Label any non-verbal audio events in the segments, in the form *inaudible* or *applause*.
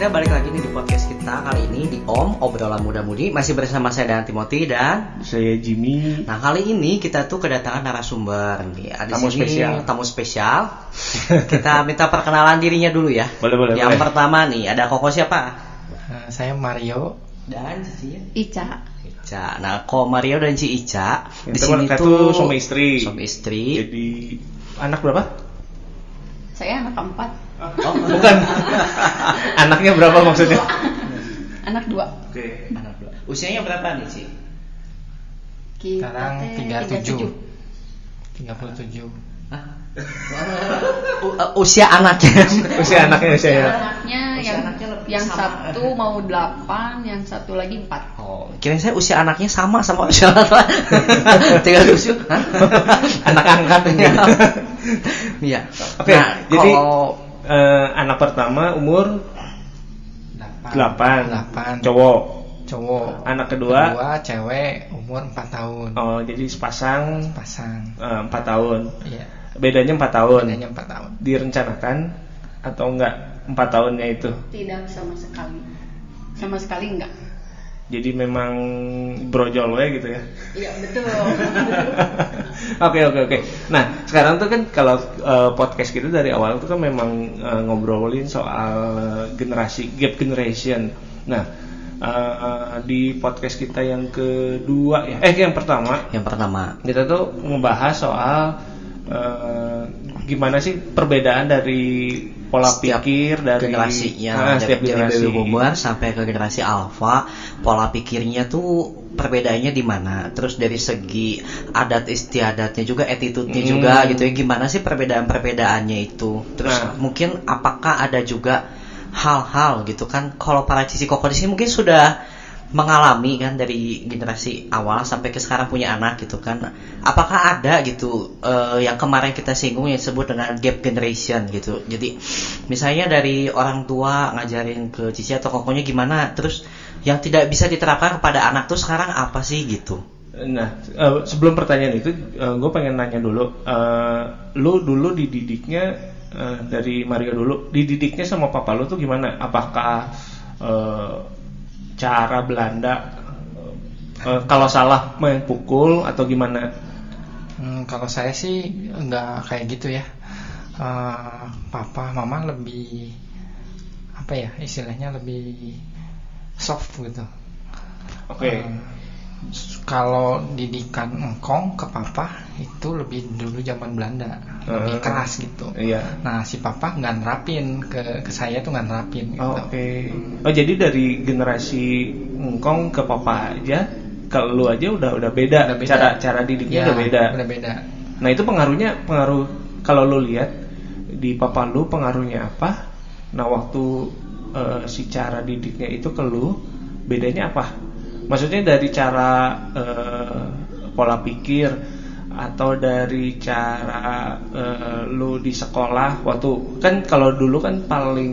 kita balik lagi nih di podcast kita kali ini di Om obrolan muda mudi masih bersama saya dan Timothy dan Saya Jimmy. nah kali ini kita tuh kedatangan narasumber nih ada Tamu sini spesial. tamu spesial *laughs* kita minta perkenalan dirinya dulu ya Boleh, boleh, yang boleh. pertama nih ada Koko siapa Eh, saya Mario. dan Cici Ica. Ica nah Ko Mario dan Ci Ica di sini tuh tuh suami istri. suami istri Jadi anak berapa? Saya anak keempat. Oh Bukan. *laughs* Anaknya berapa maksudnya? Anak dua. Oke. anak dua. usianya berapa nih Ci Kita Sekarang teh 37. 37. Hah? U- uh, *laughs* usia anaknya Usia anaknya usia ya. Anaknya Usia yang anaknya lebih yang sama. satu mau delapan, yang satu lagi empat. Oh, kirain saya usia anaknya sama sama usia *laughs* anak Tiga tujuh. Hah? Anak angkat ini. Iya. Oke, Nah, jadi kalau eh, anak pertama umur 8. 8. Cowok. Cowok. Anak kedua Kedua cewek umur 4 tahun. oh jadi sepasang Pasang. eh, 4 tahun. Iya. Bedanya 4 tahun. Bedanya 4 tahun. Direncanakan atau enggak 4 tahunnya itu? Tidak sama sekali. Sama sekali enggak. Jadi memang brojol we gitu ya. Iya betul. *laughs* Oke oke oke. Nah sekarang tuh kan kalau eh, podcast kita dari awal tuh kan memang eh, ngobrolin soal generasi gap generation. Nah eh, eh, di podcast kita yang kedua ya, eh yang pertama yang pertama kita tuh ngebahas soal eh, gimana sih perbedaan dari pola Setiap pikir dari generasinya Ah, dari, setiap dari generasi. baby boomer sampai ke generasi alpha pola pikirnya tuh perbedaannya di mana terus dari segi adat istiadatnya juga attitude-nya Hmm. juga gitu ya gimana sih perbedaan-perbedaannya itu terus Nah. mungkin apakah ada juga hal-hal gitu kan kalau para cici koko di sini mungkin sudah mengalami kan dari generasi awal sampai ke sekarang punya anak gitu kan. Apakah ada gitu eh, yang kemarin kita singgung yang disebut dengan gap generation gitu. Jadi misalnya dari orang tua ngajarin ke cici atau kokonya gimana terus yang tidak bisa diterapkan kepada anak tuh sekarang apa sih gitu? Nah, eh, sebelum pertanyaan itu, gue pengen nanya dulu, eh, lu dulu dididiknya eh, dari Mario dulu, dididiknya sama papa lu tuh gimana? Apakah eh, cara Belanda eh, kalau salah main pukul atau gimana? Hmm, kalau saya sih nggak kayak gitu ya. Eh, papa, mama lebih apa ya istilahnya lebih soft gitu. Oke, Eh, s- kalau didikan engkong ke papa itu lebih dulu zaman Belanda, lebih Eh. keras gitu. iya. Nah si papa nggak nerapin ke ke saya tuh nggak nerapin gitu. Oh, Oke. Oh jadi dari generasi engkong ke papa aja, kalau lu aja udah udah beda, Udah beda. cara cara didiknya Ya, udah beda. Udah beda. Nah itu pengaruhnya pengaruh kalau lu lihat di papa lu pengaruhnya apa? Nah waktu eh, si cara didiknya itu ke lu bedanya apa? Maksudnya dari cara eh, pola pikir atau dari cara eh, lu di sekolah waktu kan kalau dulu kan paling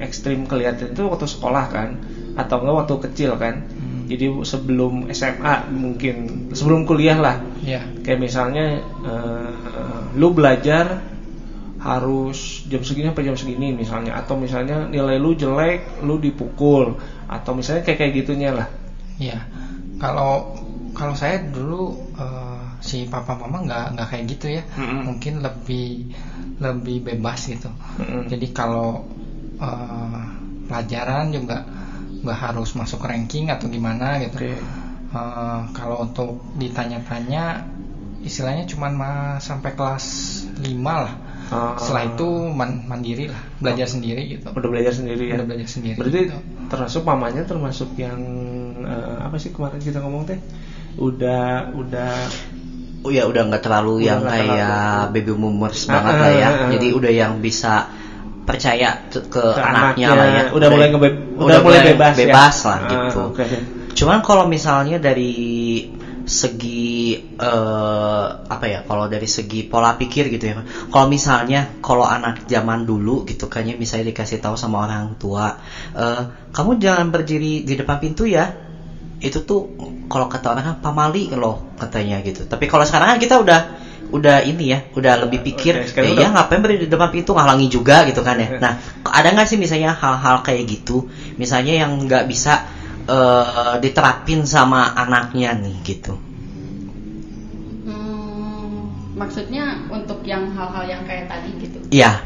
ekstrim kelihatan itu waktu sekolah kan atau enggak waktu kecil kan. Hmm. Jadi sebelum SMA mungkin sebelum kuliah lah Ya. kayak misalnya eh, lu belajar harus jam segini sampai jam segini misalnya atau misalnya nilai lu jelek lu dipukul atau misalnya kayak kayak gitunya lah Iya, kalau kalau saya dulu eh, si papa mama nggak nggak kayak gitu ya, Mm-mm. mungkin lebih lebih bebas gitu. Mm-mm. Jadi kalau eh, pelajaran juga nggak harus masuk ranking atau gimana gitu. Oke. Eh, kalau untuk ditanya-tanya, istilahnya cuman ma- sampai kelas 5 lah. Ah. Setelah itu man- mandiri lah, belajar sendiri gitu. udah belajar sendiri ya Udah belajar sendiri. berarti gitu. termasuk mamanya termasuk yang eh, apa sih kemarin kita ngomong teh udah udah Oh ya udah nggak terlalu Udah yang kayak terlalu. baby boomers Ah, banget ah, lah ya. ah, ah. Jadi udah yang bisa percaya ke, Ke anaknya, anaknya, lah ya. udah mulai ngebe- udah mulai bebas ya? bebas lah Ah, gitu. oke. Cuman kalau misalnya dari segi eh, apa ya kalau dari segi pola pikir gitu ya kalau misalnya kalau anak zaman dulu gitu kan ya misalnya dikasih tahu sama orang tua eh, kamu jangan berdiri di depan pintu ya. Itu tuh kalau kata orang kan pamali loh katanya gitu. Tapi kalau sekarang kan kita udah udah ini ya udah lebih pikir ya, ya ngapain berdiri di depan pintu ngalangi juga gitu kan ya. Iya. nah ada nggak sih misalnya hal-hal kayak gitu? Misalnya yang nggak bisa eh, diterapin sama anaknya nih gitu Hmm, maksudnya untuk yang hal-hal yang kayak tadi gitu. iya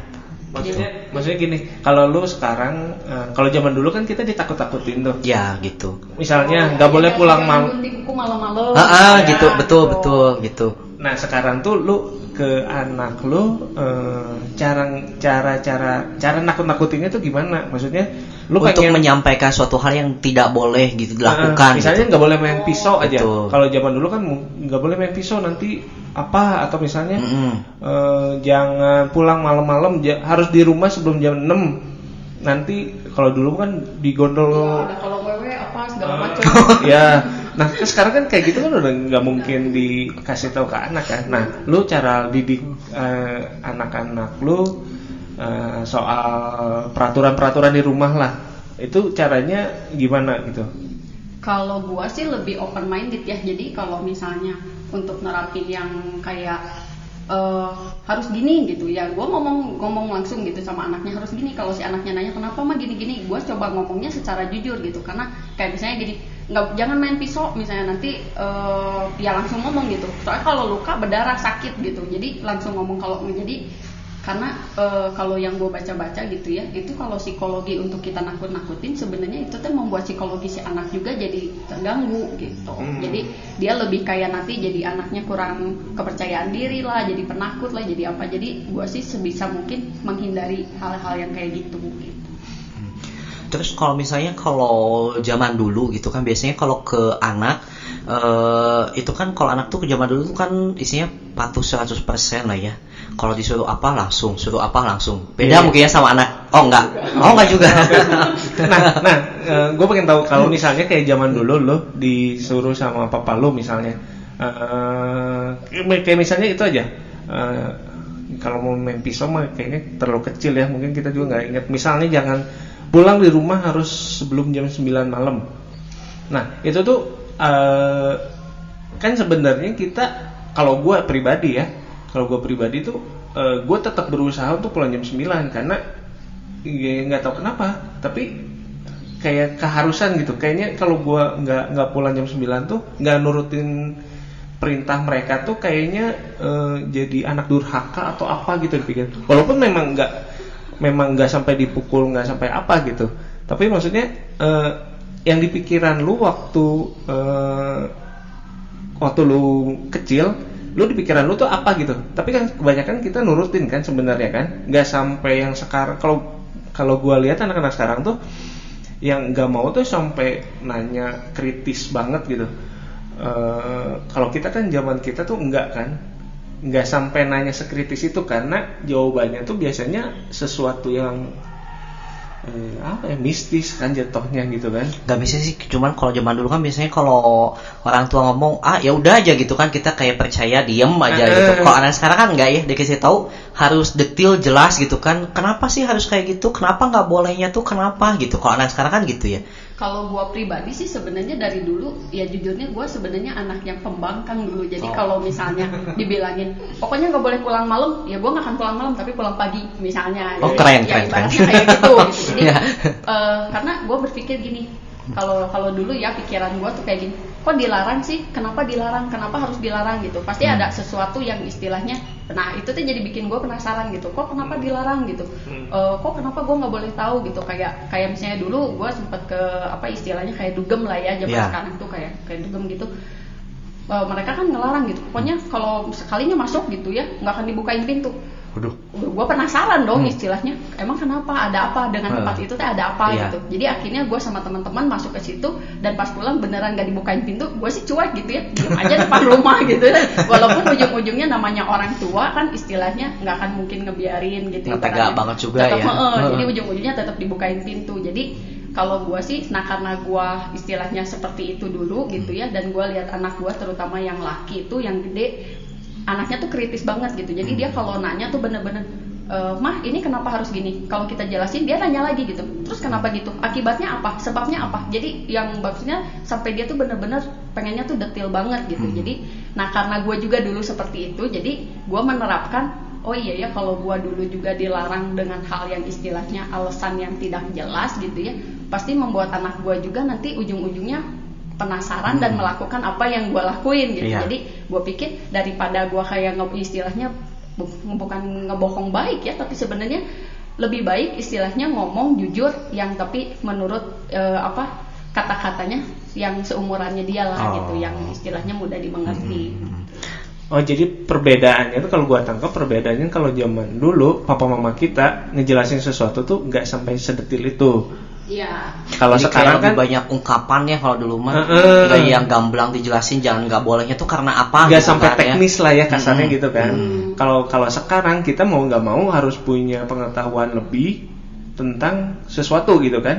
Maksudnya, maksudnya gini, kalau lu sekarang, eh, kalau zaman dulu kan kita ditakut-takutin tuh. ya gitu Misalnya Oh, nggak boleh iya, pulang malam. kuku malam-malam. ah, ah, Ya, gitu betul betul gitu Nah sekarang tuh lu ke anak lu eh, cara cara cara cara nakut-nakutinnya tuh gimana? Maksudnya lu untuk pengen menyampaikan suatu hal yang tidak boleh gitu dilakukan misalnya gitu. nggak boleh main pisau aja. Kalau zaman dulu kan nggak boleh main pisau nanti apa atau misalnya Mm-mm. eh, jangan pulang malam-malam ja- harus di rumah sebelum jam 6 nanti kalau dulu kan Ya, digondol ada kalau wewe apa segala Eh, macam. *laughs* ya nah kan sekarang kan kayak gitu kan udah nggak mungkin dikasih tahu ke anak kan nah lu cara didik eh, anak-anak lu eh, soal peraturan-peraturan di rumah lah itu caranya gimana gitu Kalau gua sih lebih open minded ya. Jadi kalau misalnya untuk nerapin yang kayak eh, harus gini gitu ya, gua ngomong ngomong langsung gitu sama anaknya harus gini. Kalau si anaknya nanya kenapa mah gini-gini, gua coba ngomongnya secara jujur gitu. Karena kayak misalnya gini, nggak jangan main pisau misalnya nanti eh, ya langsung ngomong gitu. Soalnya kalau luka berdarah sakit gitu. Jadi langsung ngomong kalau jadi karena eh, kalau yang gue baca-baca gitu ya itu kalau psikologi untuk kita nakut-nakutin sebenarnya itu tuh membuat psikologi si anak juga jadi terganggu gitu Hmm. jadi dia lebih kayak nanti jadi anaknya kurang kepercayaan diri lah jadi penakut lah jadi apa jadi gue sih sebisa mungkin menghindari hal-hal yang kayak gitu gitu Terus kalau misalnya kalau zaman dulu gitu kan biasanya kalau ke anak eh itu kan kalau anak tuh ke zaman dulu tuh kan isinya patuh 100% lah ya. Kalau disuruh apa langsung, suruh apa langsung. Beda Iya. mungkin ya sama anak. Oh enggak. Oh enggak juga. *laughs* nah *laughs* nah gue pengen tahu kalau misalnya kayak zaman dulu lo disuruh sama papa lo misalnya eh kayak misalnya itu aja Eh, kalau mau main pisau mah kayaknya terlalu kecil ya mungkin kita juga nggak ingat misalnya jangan pulang di rumah harus sebelum jam 9 malam. Nah itu tuh eh, kan sebenarnya kita kalau gue pribadi ya kalau gue pribadi tuh gue tetap berusaha untuk pulang jam 9 karena ya nggak tahu kenapa tapi kayak keharusan gitu. Kayaknya kalau gua nggak nggak pulang jam 9 tuh nggak nurutin perintah mereka tuh kayaknya eh, jadi anak durhaka atau apa gitu dipikir. Walaupun memang nggak memang nggak sampai dipukul nggak sampai apa gitu. Tapi maksudnya eh, yang di pikiran lu waktu eh, waktu lu kecil lu di pikiran lu tuh apa gitu? Tapi kan kebanyakan kita nurutin kan sebenarnya kan? Nggak sampai yang sekarang kalau kalau gua lihat anak-anak sekarang tuh yang nggak mau tuh sampai nanya kritis banget gitu. Eh, kalau kita kan zaman kita tuh enggak kan nggak sampai nanya sekritis itu karena jawabannya tuh biasanya sesuatu yang eh, apa ya mistis kan jatuhnya gitu kan Gak bisa sih, cuman kalau zaman dulu kan biasanya kalau orang tua ngomong ah ya udah aja gitu kan kita kayak percaya diem aja Eh, gitu. Kalau anak sekarang kan nggak ya dikasih tahu harus detail jelas gitu kan. Kenapa sih harus kayak gitu? Kenapa nggak bolehnya tuh kenapa gitu? Kalau anak sekarang kan gitu ya. Kalau gua pribadi sih sebenarnya dari dulu ya jujurnya gua sebenarnya anak yang pembangkang dulu. Jadi Oh. kalau misalnya dibilangin pokoknya nggak boleh pulang malam, ya gua nggak akan pulang malam tapi pulang pagi misalnya. Oh, Jadi, keren, ya, keren, keren. kayak gitu. gitu. *laughs* Jadi Iya. eh, karena gua berpikir gini, kalau kalau dulu ya pikiran gua tuh kayak gini, kok dilarang sih? Kenapa dilarang? Kenapa harus dilarang gitu? Pasti Hmm. ada sesuatu yang istilahnya, nah itu tuh jadi bikin gua penasaran gitu. Kok kenapa dilarang gitu? Hmm. Eh, kok kenapa gue nggak boleh tahu gitu kayak kayak misalnya dulu gue sempet ke apa istilahnya kayak dugem lah ya zaman Iya. sekarang tuh kayak kayak dugem gitu Eh, mereka kan ngelarang gitu pokoknya kalau sekalinya masuk gitu ya nggak akan dibukain pintu Waduh. gue penasaran dong Hmm. istilahnya emang kenapa ada apa dengan tempat itu teh ada apa Iya. gitu jadi akhirnya gue sama teman-teman masuk ke situ dan pas pulang beneran gak dibukain pintu gue sih cuek gitu ya diem aja depan rumah *laughs* gitu walaupun ujung-ujungnya namanya orang tua kan istilahnya nggak akan mungkin ngebiarin gitu Nggak tega banget juga Tetep, ya. heeh, Heeh. jadi ujung-ujungnya tetap dibukain pintu jadi kalau gue sih nah karena gue istilahnya seperti itu dulu gitu ya dan gue lihat anak gue terutama yang laki itu yang gede anaknya tuh kritis banget gitu. Jadi dia kalau nanya tuh bener-bener "Eh, mah ini kenapa harus gini? Kalau kita jelasin dia nanya lagi gitu. Terus kenapa gitu? Akibatnya apa? Sebabnya apa? Jadi yang maksudnya sampai dia tuh bener-bener pengennya tuh detail banget gitu. Hmm. jadi nah karena gue juga dulu seperti itu jadi gue menerapkan oh iya ya kalau gue dulu juga dilarang dengan hal yang istilahnya alasan yang tidak jelas gitu ya pasti membuat anak gue juga nanti ujung-ujungnya penasaran dan Hmm. melakukan apa yang gue lakuin gitu Iya. jadi gue pikir daripada gue kayak nge istilahnya bu- bukan ngebohong baik ya tapi sebenarnya lebih baik istilahnya ngomong jujur yang tapi menurut eh, apa kata-katanya yang seumurannya dia lah Oh. gitu yang istilahnya mudah dimengerti Hmm. Oh jadi perbedaannya itu kalau gua tangkap perbedaannya kalau zaman dulu papa mama kita ngejelasin sesuatu tuh nggak sampai sedetil itu. Iya Kalau sekarang kayak lebih kan banyak ungkapan ya kalau dulu mah Heeh. Kayak yang gamblang dijelasin jangan nggak bolehnya tuh karena apa nggak gitu sampai kan ya. teknis lah ya kasarnya Mm-mm. gitu kan. Hmm. Kalau kalau sekarang kita mau nggak mau harus punya pengetahuan lebih tentang sesuatu gitu kan.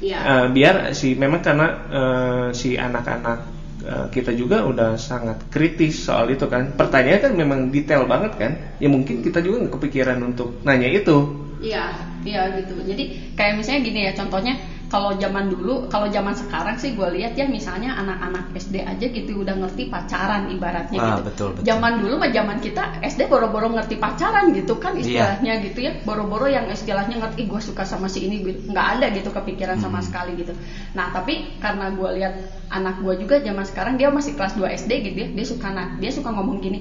iya Eh, biar si memang karena eh, si anak-anak eh, kita juga udah sangat kritis soal itu kan. Pertanyaannya kan memang detail banget kan. Ya mungkin kita juga nggak kepikiran untuk nanya itu. Iya, iya gitu. Jadi kayak misalnya gini ya, contohnya kalau zaman dulu, kalau zaman sekarang sih gue lihat ya misalnya anak-anak SD aja gitu udah ngerti pacaran ibaratnya Ah, gitu. betul, betul. Zaman dulu mah zaman kita SD boro-boro ngerti pacaran gitu kan Iya. istilahnya gitu ya, boro-boro yang istilahnya ngerti gue suka sama si ini gitu. nggak ada gitu kepikiran sama Hmm. sekali gitu. Nah tapi karena gue lihat anak gue juga zaman sekarang dia masih kelas 2 SD gitu ya, dia suka dia suka ngomong gini,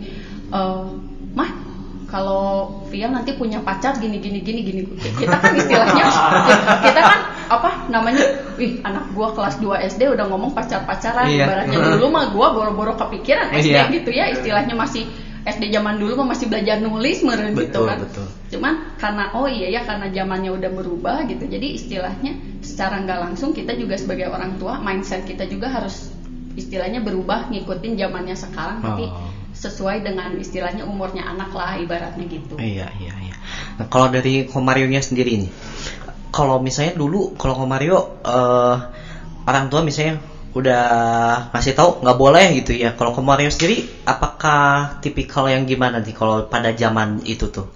"Eh, mah kalau Via nanti punya pacar gini gini gini gini kita kan istilahnya kita kan apa namanya wih anak gua kelas 2 SD udah ngomong pacar pacaran Iya. ibaratnya dulu mah gua boro-boro kepikiran SD Iya. gitu ya istilahnya masih SD zaman dulu mah masih belajar nulis meren gitu kan betul. cuman karena oh iya ya karena zamannya udah berubah gitu jadi istilahnya secara nggak langsung kita juga sebagai orang tua mindset kita juga harus istilahnya berubah ngikutin zamannya sekarang tapi Oh. Sesuai dengan istilahnya umurnya anak lah ibaratnya gitu Iya iya iya. Nah kalau dari Komario-nya sendiri nih, kalau misalnya dulu kalau Komario eh, orang tua misalnya udah ngasih tahu nggak boleh gitu ya. Kalau Komario sendiri, apakah tipikal yang gimana nih kalau pada zaman itu tuh?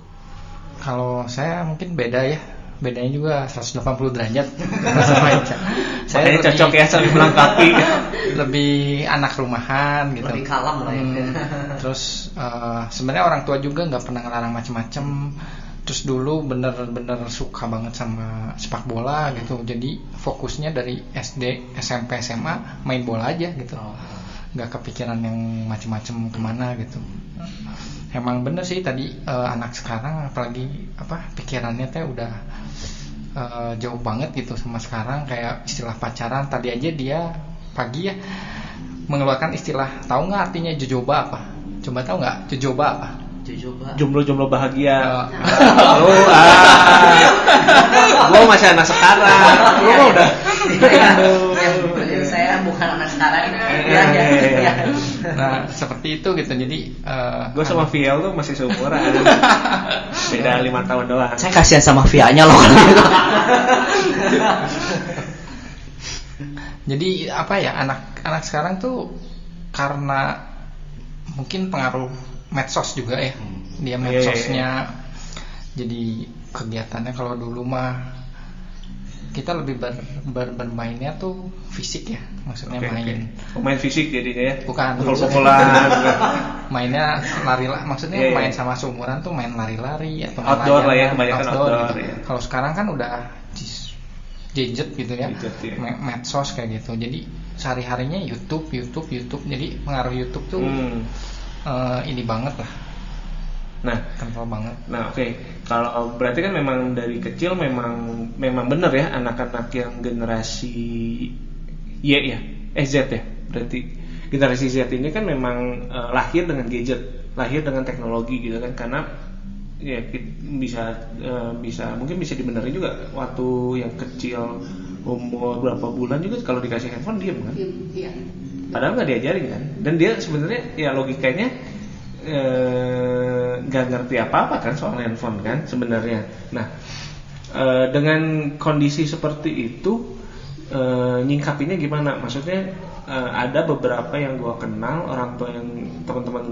Kalau saya mungkin beda ya. Bedanya juga 180 derajat *laughs* sama Ica. Makanya cocok ya saling melengkapi. *laughs* lebih anak rumahan gitu. Lebih kalem lah ya. Hmm, Terus eh, sebenarnya orang tua juga nggak pernah ngelarang macem-macem. Terus dulu bener-bener suka banget sama sepak bola gitu. Jadi fokusnya dari SD, SMP, SMA main bola aja gitu. nggak kepikiran yang macem-macem ke mana gitu emang bener sih tadi eh, anak sekarang apalagi apa pikirannya teh udah eh, jauh banget gitu sama sekarang kayak istilah pacaran tadi aja dia pagi ya mengeluarkan istilah tahu nggak artinya jojoba apa coba tahu nggak jojoba apa Coba. Jomblo-jomblo bahagia. Eh, Oh, ah. Gua masih anak sekarang. Mah udah. saya bukan anak sekarang. Iya, iya, iya. Nah seperti itu gitu jadi eh, Gue sama Viel tuh masih seumuran. *laughs* Beda lima tahun doang. Saya kasihan sama Vianya loh. *laughs* jadi apa ya anak-anak sekarang tuh karena mungkin pengaruh medsos juga ya dia Iya, iya, medsosnya jadi kegiatannya kalau dulu mah kita lebih ber, ber- bermainnya tuh fisik ya maksudnya Oke, main oke. Pemain fisik jadinya ya. Bukan. Pukul-pukulan. *laughs* mainnya lari maksudnya Iya, iya. main sama seumuran tuh main lari-lari atau main Outdoor lah ya, kebanyakan outdoor, gitu. ya. Kalau sekarang kan udah gadget gitu ya, Gadget, iya. me- medsos kayak gitu. Jadi sehari-harinya YouTube, YouTube, YouTube. Jadi pengaruh YouTube tuh Hmm. eh, ini banget lah, Nah, kental banget. Nah oke, kalau berarti kan memang dari kecil memang memang benar ya anak-anak yang generasi Y ya, eh Z ya, berarti generasi Z ini kan memang eh, lahir dengan gadget, lahir dengan teknologi gitu kan, karena ya bisa eh, bisa mungkin bisa dibenerin juga waktu yang kecil umur berapa bulan juga kalau dikasih handphone diem kan, Iya. padahal nggak diajarin kan, dan dia sebenarnya ya logikanya nggak ngerti apa-apa kan soal handphone kan sebenarnya. Nah, eh, dengan kondisi seperti itu eh, nyingkapinnya gimana? Maksudnya eh, ada beberapa yang gua kenal orang tua yang teman-teman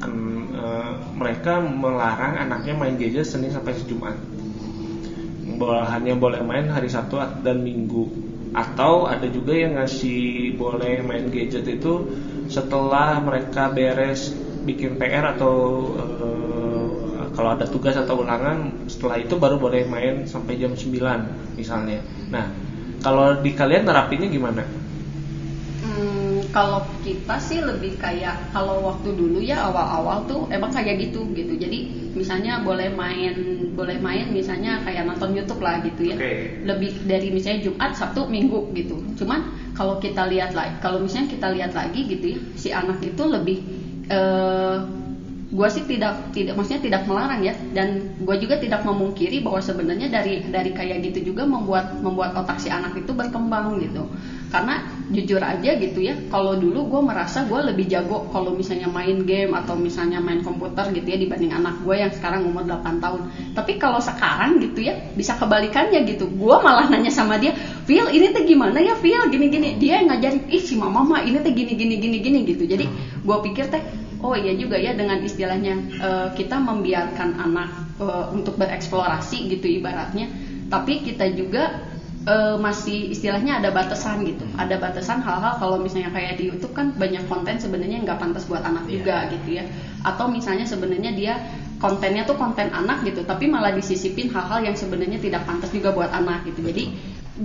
kan eh, mereka melarang anaknya main gadget Senin sampai Jumat. Hanya boleh main hari Sabtu dan Minggu. atau ada juga yang ngasih boleh main gadget itu setelah mereka beres bikin PR atau eh, kalau ada tugas atau ulangan setelah itu baru boleh main sampai jam 9 misalnya. Nah, kalau di kalian nerapinnya gimana? Hmm, kalau kita sih lebih kayak kalau waktu dulu ya awal-awal tuh emang kayak gitu gitu. Jadi misalnya boleh main boleh main misalnya kayak nonton YouTube lah gitu ya. Oke. Lebih dari misalnya Jumat, Sabtu, Minggu gitu. Cuman kalau kita lihat lagi, kalau misalnya kita lihat lagi gitu ya, si anak itu lebih eh gue sih tidak tidak maksudnya tidak melarang ya. Dan gue juga tidak memungkiri bahwa sebenarnya dari dari kayak gitu juga membuat membuat otak si anak itu berkembang gitu. Karena jujur aja gitu ya kalau dulu gue merasa gue lebih jago kalau misalnya main game atau misalnya main komputer gitu ya dibanding anak gue yang sekarang umur 8 tahun. Tapi kalau sekarang gitu ya bisa kebalikannya gitu. Gue malah nanya sama dia Phil ini tuh gimana ya Phil? Gini gini dia yang ngajarin ih si mama mah ini tuh gini gini gini gini gitu. Jadi gue pikir teh oh iya juga ya dengan istilahnya eh, kita membiarkan anak eh, untuk bereksplorasi gitu ibaratnya. Tapi kita juga eh, masih istilahnya ada batasan gitu. Ada batasan hal-hal kalau misalnya kayak di YouTube kan banyak konten sebenarnya nggak pantas buat anak juga gitu ya. Atau misalnya sebenarnya dia kontennya tuh konten anak gitu tapi malah disisipin hal-hal yang sebenarnya tidak pantas juga buat anak gitu. Jadi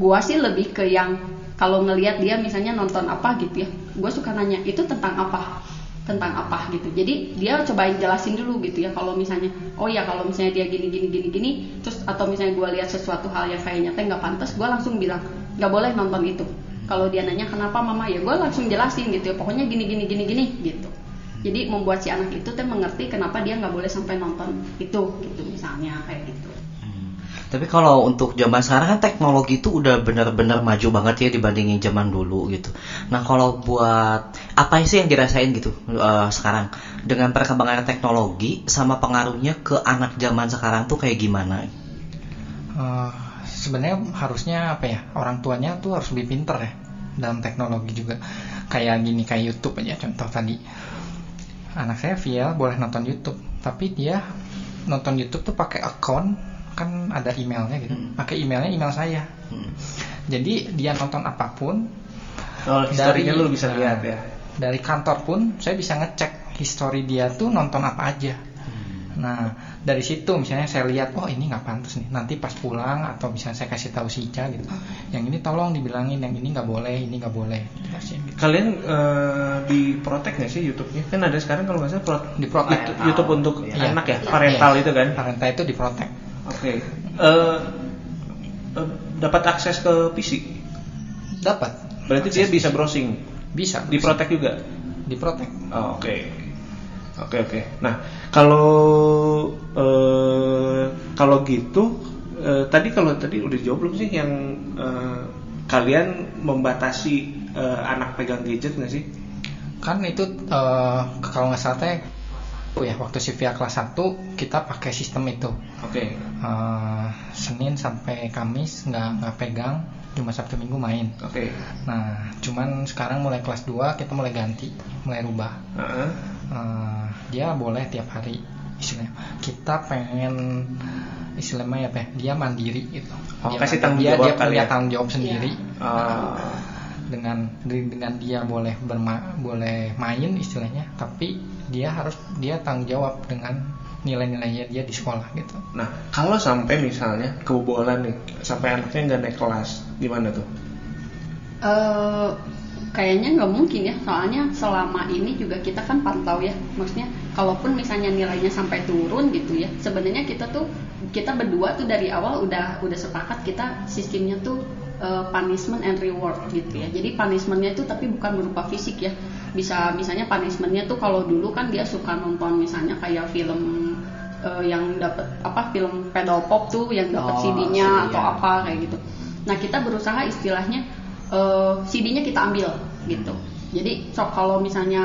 gua sih lebih ke yang kalau ngelihat dia misalnya nonton apa gitu ya gue suka nanya itu tentang apa tentang apa gitu. Jadi dia cobain jelasin dulu gitu ya kalau misalnya oh ya kalau misalnya dia gini gini gini gini terus atau misalnya gue lihat sesuatu hal yang kayaknya teh nggak pantas gue langsung bilang nggak boleh nonton itu. Kalau dia nanya kenapa mama? Ya gue langsung jelasin gitu ya pokoknya gini gini gini gini gitu. Jadi membuat si anak itu teh mengerti kenapa dia nggak boleh sampai nonton itu gitu misalnya kayak gitu Tapi kalau untuk zaman sekarang kan teknologi itu udah benar-benar maju banget ya dibandingin zaman dulu gitu. Nah kalau buat apa sih yang dirasain gitu eh, sekarang dengan perkembangan teknologi sama pengaruhnya ke anak zaman sekarang tuh kayak gimana? Eh, sebenarnya harusnya apa ya orang tuanya tuh harus lebih pinter ya dalam teknologi juga kayak gini kayak YouTube aja contoh tadi anak saya via boleh nonton YouTube tapi dia nonton YouTube tuh pakai akun kan ada emailnya gitu Hmm. pakai emailnya email saya Hmm. jadi dia nonton apa pun Oh, historinya lu bisa nah, lihat ya. dari kantor pun saya bisa ngecek history dia tuh nonton apa aja Nah, dari situ misalnya saya lihat, oh ini nggak pantas nih. Nanti pas pulang atau misalnya saya kasih tahu si Ica gitu, yang ini tolong dibilangin, yang ini nggak boleh, ini nggak boleh. Gitu. Kalian eh, di protect nggak sih YouTube-nya? Kan ada sekarang kalau nggak salah pro- Di protect. YouTube, YouTube untuk Iya. anak ya, parental Iya. itu kan. Parental itu di protect. Oke. Eh, eh, dapat akses ke PC. Dapat. Berarti dia bisa browsing. Bisa. Di protect juga. Di protect. Oh, Oke. Oke oke. Nah kalau eh, kalau gitu eh, tadi kalau tadi udah jawab belum sih yang eh, kalian membatasi eh, anak pegang gadget nggak sih? Kan itu eh, kalau nggak salah teh, oh ya waktu si via kelas 1 kita pakai sistem itu. Oke. Eh, Senin sampai Kamis nggak nggak pegang, cuma Sabtu Minggu main. Oke. Nah, cuman sekarang mulai kelas 2 kita mulai ganti, mulai rubah. Heeh. Eh, dia boleh tiap hari istilahnya. Kita pengen istilahnya apa ya? Dia mandiri gitu. Oh, dia kasih dia, tanggung dia, jawab dia kali punya ya? tanggung jawab sendiri. Ah. Dengan dengan dia boleh berma, boleh main istilahnya, tapi dia harus dia tanggung jawab dengan nilai-nilainya dia di sekolah gitu. Nah kalau sampai misalnya kebobolan nih, sampai anaknya nggak naik kelas, gimana tuh? eh kayaknya nggak mungkin ya soalnya selama ini juga kita kan pantau ya maksudnya kalaupun misalnya nilainya sampai turun gitu ya sebenarnya kita tuh kita berdua tuh dari awal udah udah sepakat kita sistemnya tuh eh, punishment and reward gitu ya jadi punishmentnya itu tapi bukan berupa fisik ya bisa misalnya punishmentnya tuh kalau dulu kan dia suka nonton misalnya kayak film eh, yang dapat apa film pedal pop tuh yang dapat Oh, CD-nya CD-nya. atau apa kayak gitu nah kita berusaha istilahnya eh, CD-nya kita ambil gitu. Jadi so kalau misalnya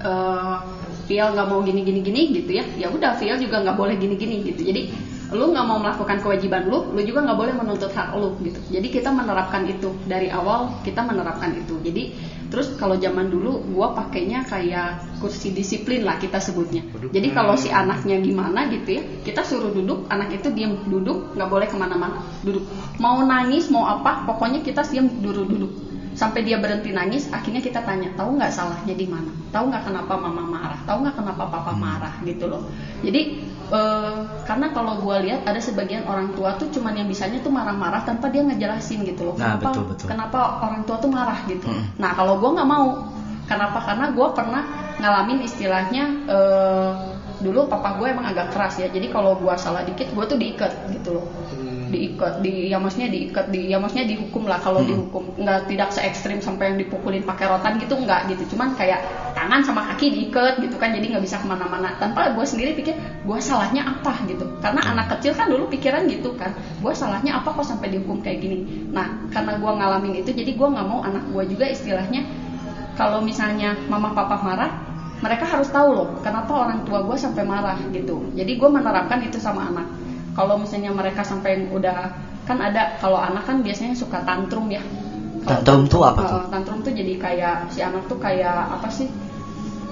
eh Phil nggak mau gini gini gini gitu ya, ya udah Phil juga nggak boleh gini gini gitu. Jadi lu nggak mau melakukan kewajiban lu, lu juga nggak boleh menuntut hak lu gitu. Jadi kita menerapkan itu dari awal kita menerapkan itu. Jadi terus kalau zaman dulu gua pakainya kayak kursi disiplin lah kita sebutnya. Jadi kalau si anaknya gimana gitu ya, kita suruh duduk, anak itu diam duduk, nggak boleh ke mana-mana, duduk. Mau nangis mau apa, pokoknya kita diam duduk duduk sampai dia berhenti nangis akhirnya kita tanya tahu nggak salahnya di mana? Tahu nggak kenapa mama marah? Tahu nggak kenapa papa marah? Gitu loh. Jadi eh, karena kalau gue lihat ada sebagian orang tua tuh cuman yang bisanya tuh marah-marah tanpa dia ngejelasin gitu loh. Nah, kenapa betul, betul. kenapa orang tua tuh marah gitu? Mm. nah kalau gue nggak mau. Kenapa? Karena gue pernah ngalamin istilahnya eh, dulu papa gue emang agak keras ya. Jadi kalau gue salah dikit gue tuh diikat gitu loh diikat di ya maksudnya diikat di ya maksudnya dihukum lah kalau dihukum. Nggak tidak se ekstrim sampai yang dipukulin pakai rotan gitu nggak gitu. Cuman kayak tangan sama kaki diikat gitu kan jadi nggak bisa ke mana-mana. Tanpa gue sendiri pikir gue salahnya apa? gitu. Karena anak kecil kan dulu pikiran gitu kan gue salahnya apa kok sampai dihukum kayak gini? Nah karena gue ngalamin itu jadi gue nggak mau anak gue juga istilahnya kalau misalnya mama papa marah mereka harus tahu loh kenapa orang tua gue sampai marah gitu. Jadi gue menerapkan itu sama anak kalau misalnya mereka sampai udah kan ada kalau anak kan biasanya suka tantrum ya Tantrum tuh apa eh, tuh? tantrum tuh jadi kayak si anak tuh kayak apa sih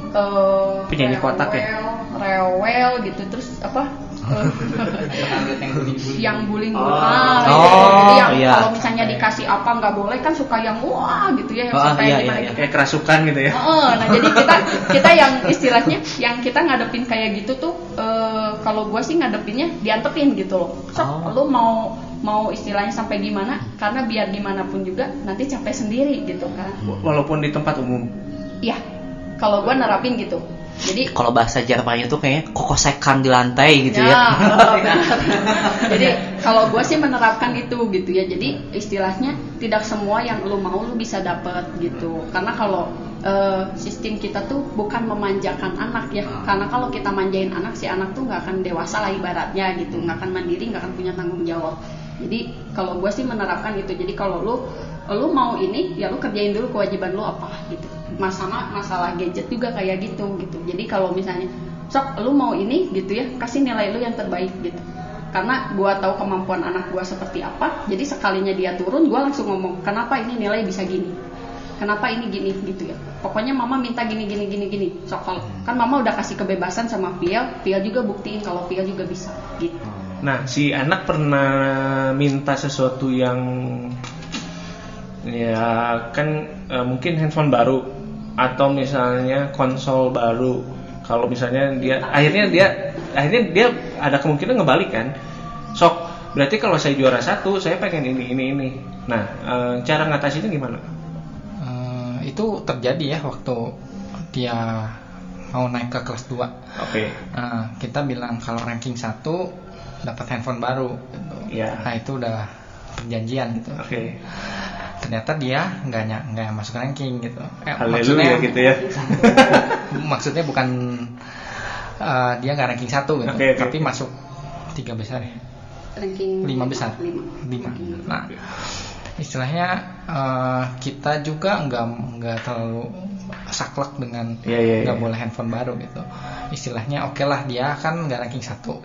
eh Penyanyi kotak ya? rewel, rewel gitu terus apa eh, *laughs* yang bullying Oh. ah, Oh, gitu. Jadi yang iya. kalau misalnya dikasih apa nggak boleh kan suka yang wah gitu ya yang Oh, sampai iya, gimana iya, gitu. Kayak kerasukan gitu ya. Heeh, nah jadi *laughs* kita kita yang istilahnya yang kita ngadepin kayak gitu tuh eh, kalau gue sih ngadepinnya diantepin gitu loh. So, Oh. lu mau mau istilahnya sampai gimana? Karena biar gimana pun juga nanti capek sendiri gitu kan. Walaupun di tempat umum. Iya. Kalau gue nerapin gitu. Jadi Kalau bahasa Jermannya tuh kayaknya kokosekan di lantai gitu ya. *laughs* oh, benar. Jadi kalau gue sih menerapkan itu gitu ya. Jadi istilahnya tidak semua yang lu mau lu bisa dapet gitu. Karena kalau eh, sistem kita tuh bukan memanjakan anak ya. Karena kalau kita manjain anak si anak tuh nggak akan dewasa lah ibaratnya gitu. Nggak akan mandiri, nggak akan punya tanggung jawab. Jadi kalau gue sih menerapkan itu. Jadi kalau lu lu mau ini ya lu kerjain dulu kewajiban lu apa gitu. Sama masalah gadget juga kayak gitu gitu. Jadi kalau misalnya sok lu mau ini gitu ya kasih nilai lu yang terbaik gitu. Karena gua tahu kemampuan anak gua seperti apa jadi sekalinya dia turun gua langsung ngomong kenapa ini nilai bisa gini? Kenapa ini gini? Gitu ya. Pokoknya mama minta gini gini gini gini. Sok kalau kan mama udah kasih kebebasan sama Piel Piel juga buktiin kalau Piel juga bisa gitu. Nah, si anak pernah minta sesuatu yang ya kan eh, mungkin handphone baru atau misalnya konsol baru. Kalau misalnya dia akhirnya dia akhirnya dia ada kemungkinan ngebalik kan. Sok, berarti kalau saya juara satu, saya pengen ini ini ini. Nah, eh, cara ngatasinnya gimana? Eh, itu terjadi ya waktu dia mau naik ke kelas 2 Oke. Nah, kita bilang kalau ranking 1 dapat handphone baru gitu. Iya. Nah, itu udah perjanjian gitu. Oke. Ternyata dia nggak nggak masuk ranking gitu. Eh, Haleluya gitu ya. *laughs* maksudnya bukan eh, dia nggak ranking 1 gitu, Oke, oke. tapi masuk tiga besar ya. ranking lima besar lima, lima nah istilahnya eh, kita juga nggak nggak terlalu saklek dengan Iya, iya, nggak iya. boleh handphone baru gitu istilahnya oke lah dia kan nggak ranking satu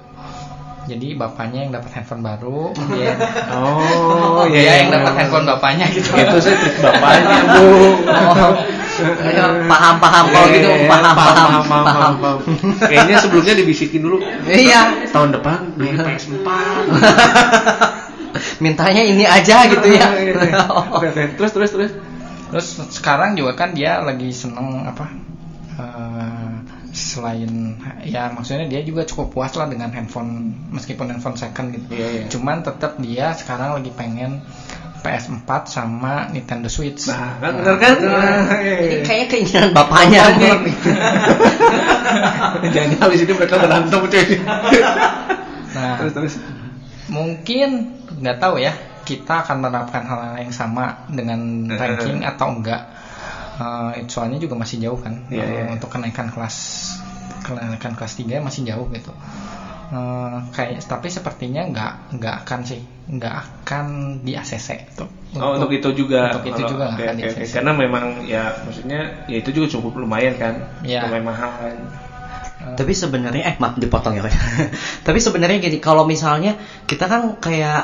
jadi bapaknya yang dapat handphone baru dia *laughs* Oh, dia iya. yang dapat handphone bapaknya gitu Itu sih trik bapaknya, Bu. *laughs* Ayo, paham paham kalau gitu Iya, paham paham paham, paham, paham. Kayaknya sebelumnya dibisikin dulu. Iya. Tahun depan beli PS4. *laughs* Mintanya ini aja gitu ya. Terus terus terus. terus sekarang juga kan dia lagi seneng apa eh, selain ya maksudnya dia juga cukup puas lah dengan handphone meskipun handphone second gitu Iya, iya. cuman tetap dia sekarang lagi pengen PS4 sama Nintendo Switch Nah, kan bener kan? Nah, iya, Ini iya. kayaknya keinginan bapaknya nih. Jangan habis ini mereka berantem cuy. nah Terus terus. mungkin nggak tahu ya kita akan menerapkan hal yang sama dengan Eh. ranking atau enggak Eh, soalnya juga masih jauh kan Iya, Eh, iya. untuk kenaikan kelas kenaikan kelas 3 masih jauh gitu Eh, kayak tapi sepertinya nggak nggak akan sih nggak akan di ACC tuh Oh, untuk itu juga. untuk itu Kalau- juga nggak oke, akan di oke. ACC Karena memang ya maksudnya ya itu juga cukup lumayan kan. Iya. Lumayan mahal kan. Eh, Tapi sebenarnya eh maaf dipotong ya. *laughs* Tapi sebenarnya gini, kalau misalnya kita kan kayak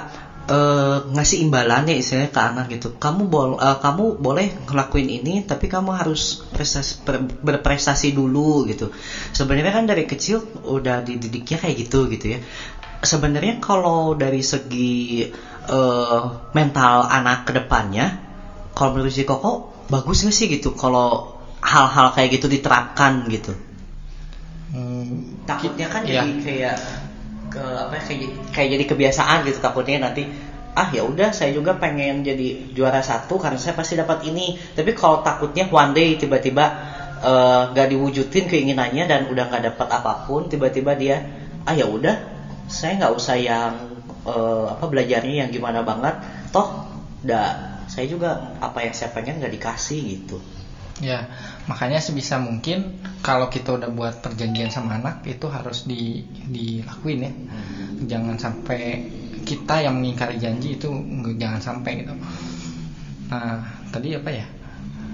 eh, ngasih imbalan ya istilahnya ke anak gitu. Kamu bol eh, kamu boleh ngelakuin ini, tapi kamu harus prestasi, ber- berprestasi dulu gitu. Sebenarnya kan dari kecil udah dididiknya kayak gitu gitu ya. Sebenarnya kalau dari segi eh, mental anak ke depannya, kalau menurut si Koko bagus nggak sih gitu kalau hal-hal kayak gitu diterapkan gitu hmm, takutnya kan Iya. jadi kayak ke apa ya, kayak kayak jadi kebiasaan gitu takutnya nanti ah ya udah saya juga pengen jadi juara satu karena saya pasti dapat ini. Tapi kalau takutnya one day tiba-tiba eh, nggak diwujudin keinginannya dan udah nggak dapat apa pun tiba-tiba dia ah ya udah saya nggak usah yang eh, apa belajarnya yang gimana banget toh udah saya juga apa yang saya pengen nggak dikasih gitu Ya, makanya sebisa mungkin kalau kita udah buat perjanjian sama anak itu harus di dilakuin ya. Jangan sampai kita yang mengingkari janji itu jangan sampai gitu. Nah, tadi apa ya?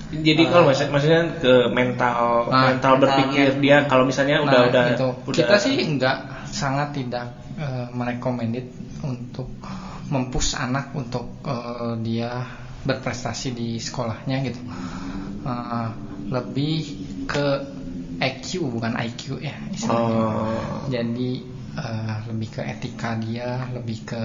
Jadi Eh, kalau maksud, maksudnya ke mental Nah, mental berpikir mentalnya. dia kalau misalnya udah Nah, udah gitu. udah kita sih nggak sangat tidak eh, merekomended untuk mempush anak untuk eh, dia berprestasi di sekolahnya gitu. Eh, lebih ke IQ bukan IQ ya istilahnya. Oh. Jadi eh, lebih ke etika dia, lebih ke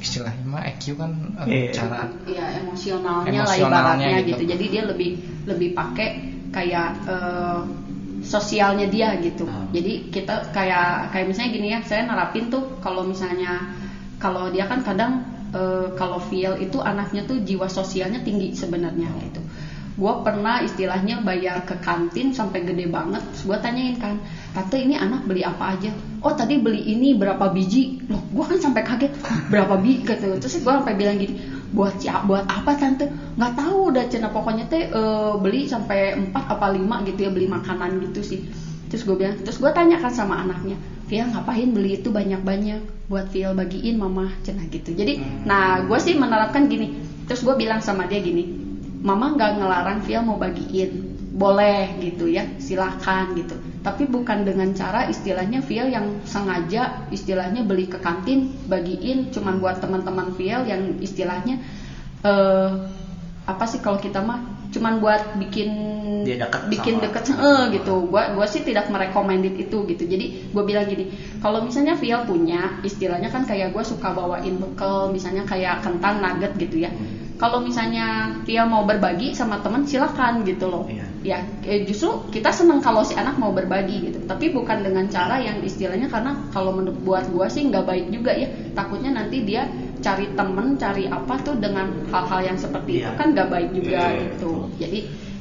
istilahnya mah IQ kan eh, Iya. cara ya emosionalnya, lah Emosionalnya ibaratnya gitu. gitu. jadi dia lebih lebih pakai kayak eh, sosialnya dia gitu Hmm. jadi kita kayak kayak misalnya gini ya saya nerapin tuh kalau misalnya kalau dia kan kadang eh, kalau feel itu anaknya tuh jiwa sosialnya tinggi sebenarnya gitu. Gue pernah istilahnya bayar ke kantin sampai gede banget gue tanyain kan tante ini anak beli apa aja? Oh tadi beli ini berapa biji? Loh gue kan sampai kaget berapa biji gitu. Terus gue sampai bilang gini buat siapa buat apa tante? Nggak tahu udah cina pokoknya teh eh, beli sampai empat apa lima gitu ya beli makanan gitu sih terus gue bilang terus gue tanyakan sama anaknya Via ngapain beli itu banyak-banyak? Buat Via bagiin mama. Cina gitu. Jadi nah gue sih menerapkan gini. Terus gue bilang sama dia gini mama nggak ngelarang Via mau bagiin. Boleh gitu ya silahkan gitu. Tapi bukan dengan cara istilahnya Via yang sengaja istilahnya beli ke kantin bagiin cuman buat teman-teman Via yang istilahnya eh apa sih kalau kita mah cuman buat bikin Dia deket bikin sama- deket eh, gitu. Gua gua sih tidak merekomendit itu gitu. Jadi gue bilang gini kalau misalnya Via punya istilahnya kan kayak gue suka bawain bekal misalnya kayak kentang nugget gitu ya. Kalau misalnya Via mau berbagi sama teman silakan gitu loh. Iya. ya eh, justru kita seneng kalau si anak mau berbagi gitu. Tapi bukan dengan cara yang istilahnya karena kalau menurut buat gua sih nggak baik juga ya. Takutnya nanti dia cari temen cari apa tuh dengan hal-hal yang seperti itu Iya. kan nggak baik juga Iya, gitu. jadi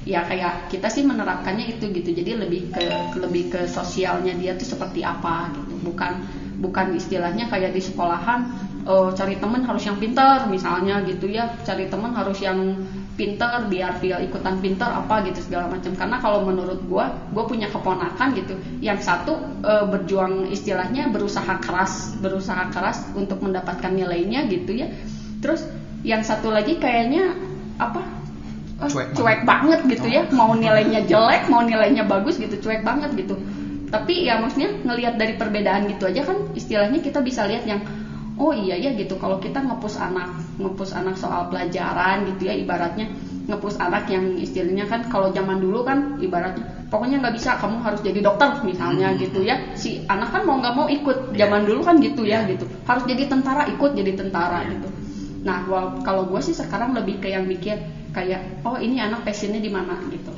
ya kayak kita sih menerapkannya itu gitu. Jadi lebih ke lebih ke sosialnya dia tuh seperti apa gitu. Bukan bukan istilahnya kayak di sekolahan eh, cari temen harus yang pintar misalnya gitu ya. Cari temen harus yang pintar biar dia ikutan pintar apa gitu segala macam. Karena kalau menurut gua gua punya keponakan gitu. Yang satu eh, berjuang istilahnya berusaha keras berusaha keras untuk mendapatkan nilainya gitu ya. Terus yang satu lagi kayaknya apa? Eh, Cuek cuek banget gitu ya. Mau nilainya jelek mau nilainya bagus gitu cuek banget gitu. Tapi ya maksudnya ngelihat dari perbedaan gitu aja kan istilahnya kita bisa lihat yang oh iya ya gitu. Kalau kita ngepus anak ngepus anak soal pelajaran gitu ya ibaratnya ngepus anak yang istilahnya kan kalau zaman dulu kan ibaratnya pokoknya nggak bisa kamu harus jadi dokter misalnya gitu ya. Si anak kan mau nggak mau ikut. Zaman dulu kan gitu ya gitu. Harus jadi tentara ikut jadi tentara gitu. Nah kalau gue sih sekarang lebih ke yang mikir kayak oh ini anak passionnya di mana? gitu.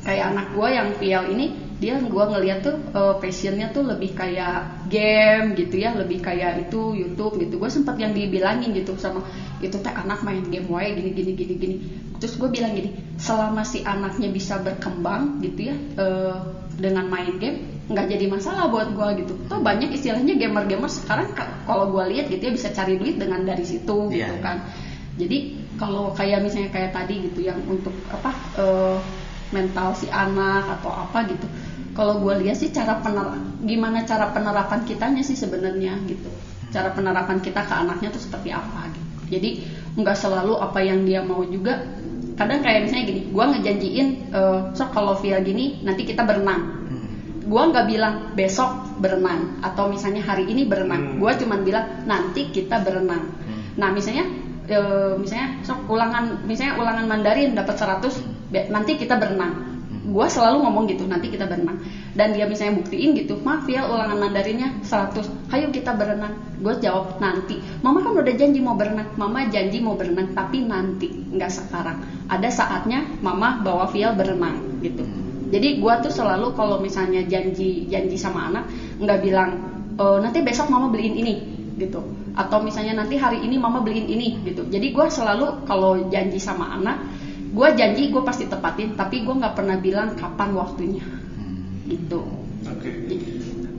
Kayak anak gue yang PL ini dia gue ngeliat tuh eh, passionnya tuh lebih kayak game gitu ya lebih kayak itu YouTube gitu. Gue sempat yang dibilangin gitu sama itu teh anak main game wae gini gini gini gini. Terus gue bilang gini selama si anaknya bisa berkembang gitu ya eh, dengan main game nggak jadi masalah buat gue gitu. Tuh banyak istilahnya gamer-gamer sekarang ka- kalau gue lihat gitu ya bisa cari duit dengan dari situ gitu Iya, kan. Jadi kalau kayak misalnya kayak tadi gitu yang untuk apa eh, mental si anak atau apa gitu kalau gue lihat sih cara pener gimana cara penerapan kitanya sih sebenarnya gitu. Cara penerapan kita ke anaknya tuh seperti apa gitu. Jadi nggak selalu apa yang dia mau juga. Kadang kayak misalnya gini gue ngejanjiin eh, so kalau via gini nanti kita berenang. Gue nggak bilang besok berenang. Atau misalnya hari ini berenang. Hmm. gue cuman bilang nanti kita berenang. Nah misalnya e, misalnya sok ulangan misalnya ulangan Mandarin dapat 100 be- nanti kita berenang gue selalu ngomong gitu nanti kita berenang. Dan dia misalnya buktiin gitu maaf ya ulangan Mandarinnya 100 ayo kita berenang. Gue jawab nanti. Mama kan udah janji mau berenang. Mama janji mau berenang tapi nanti nggak sekarang. Ada saatnya mama bawa Fiel berenang gitu. Jadi gue tuh selalu kalau misalnya janji janji sama anak nggak bilang "E, nanti besok mama beliin ini gitu. Atau misalnya nanti hari ini mama beliin ini gitu. Jadi gue selalu kalau janji sama anak gue janji gue pasti tepatin tapi gue nggak pernah bilang kapan waktunya gitu Oke.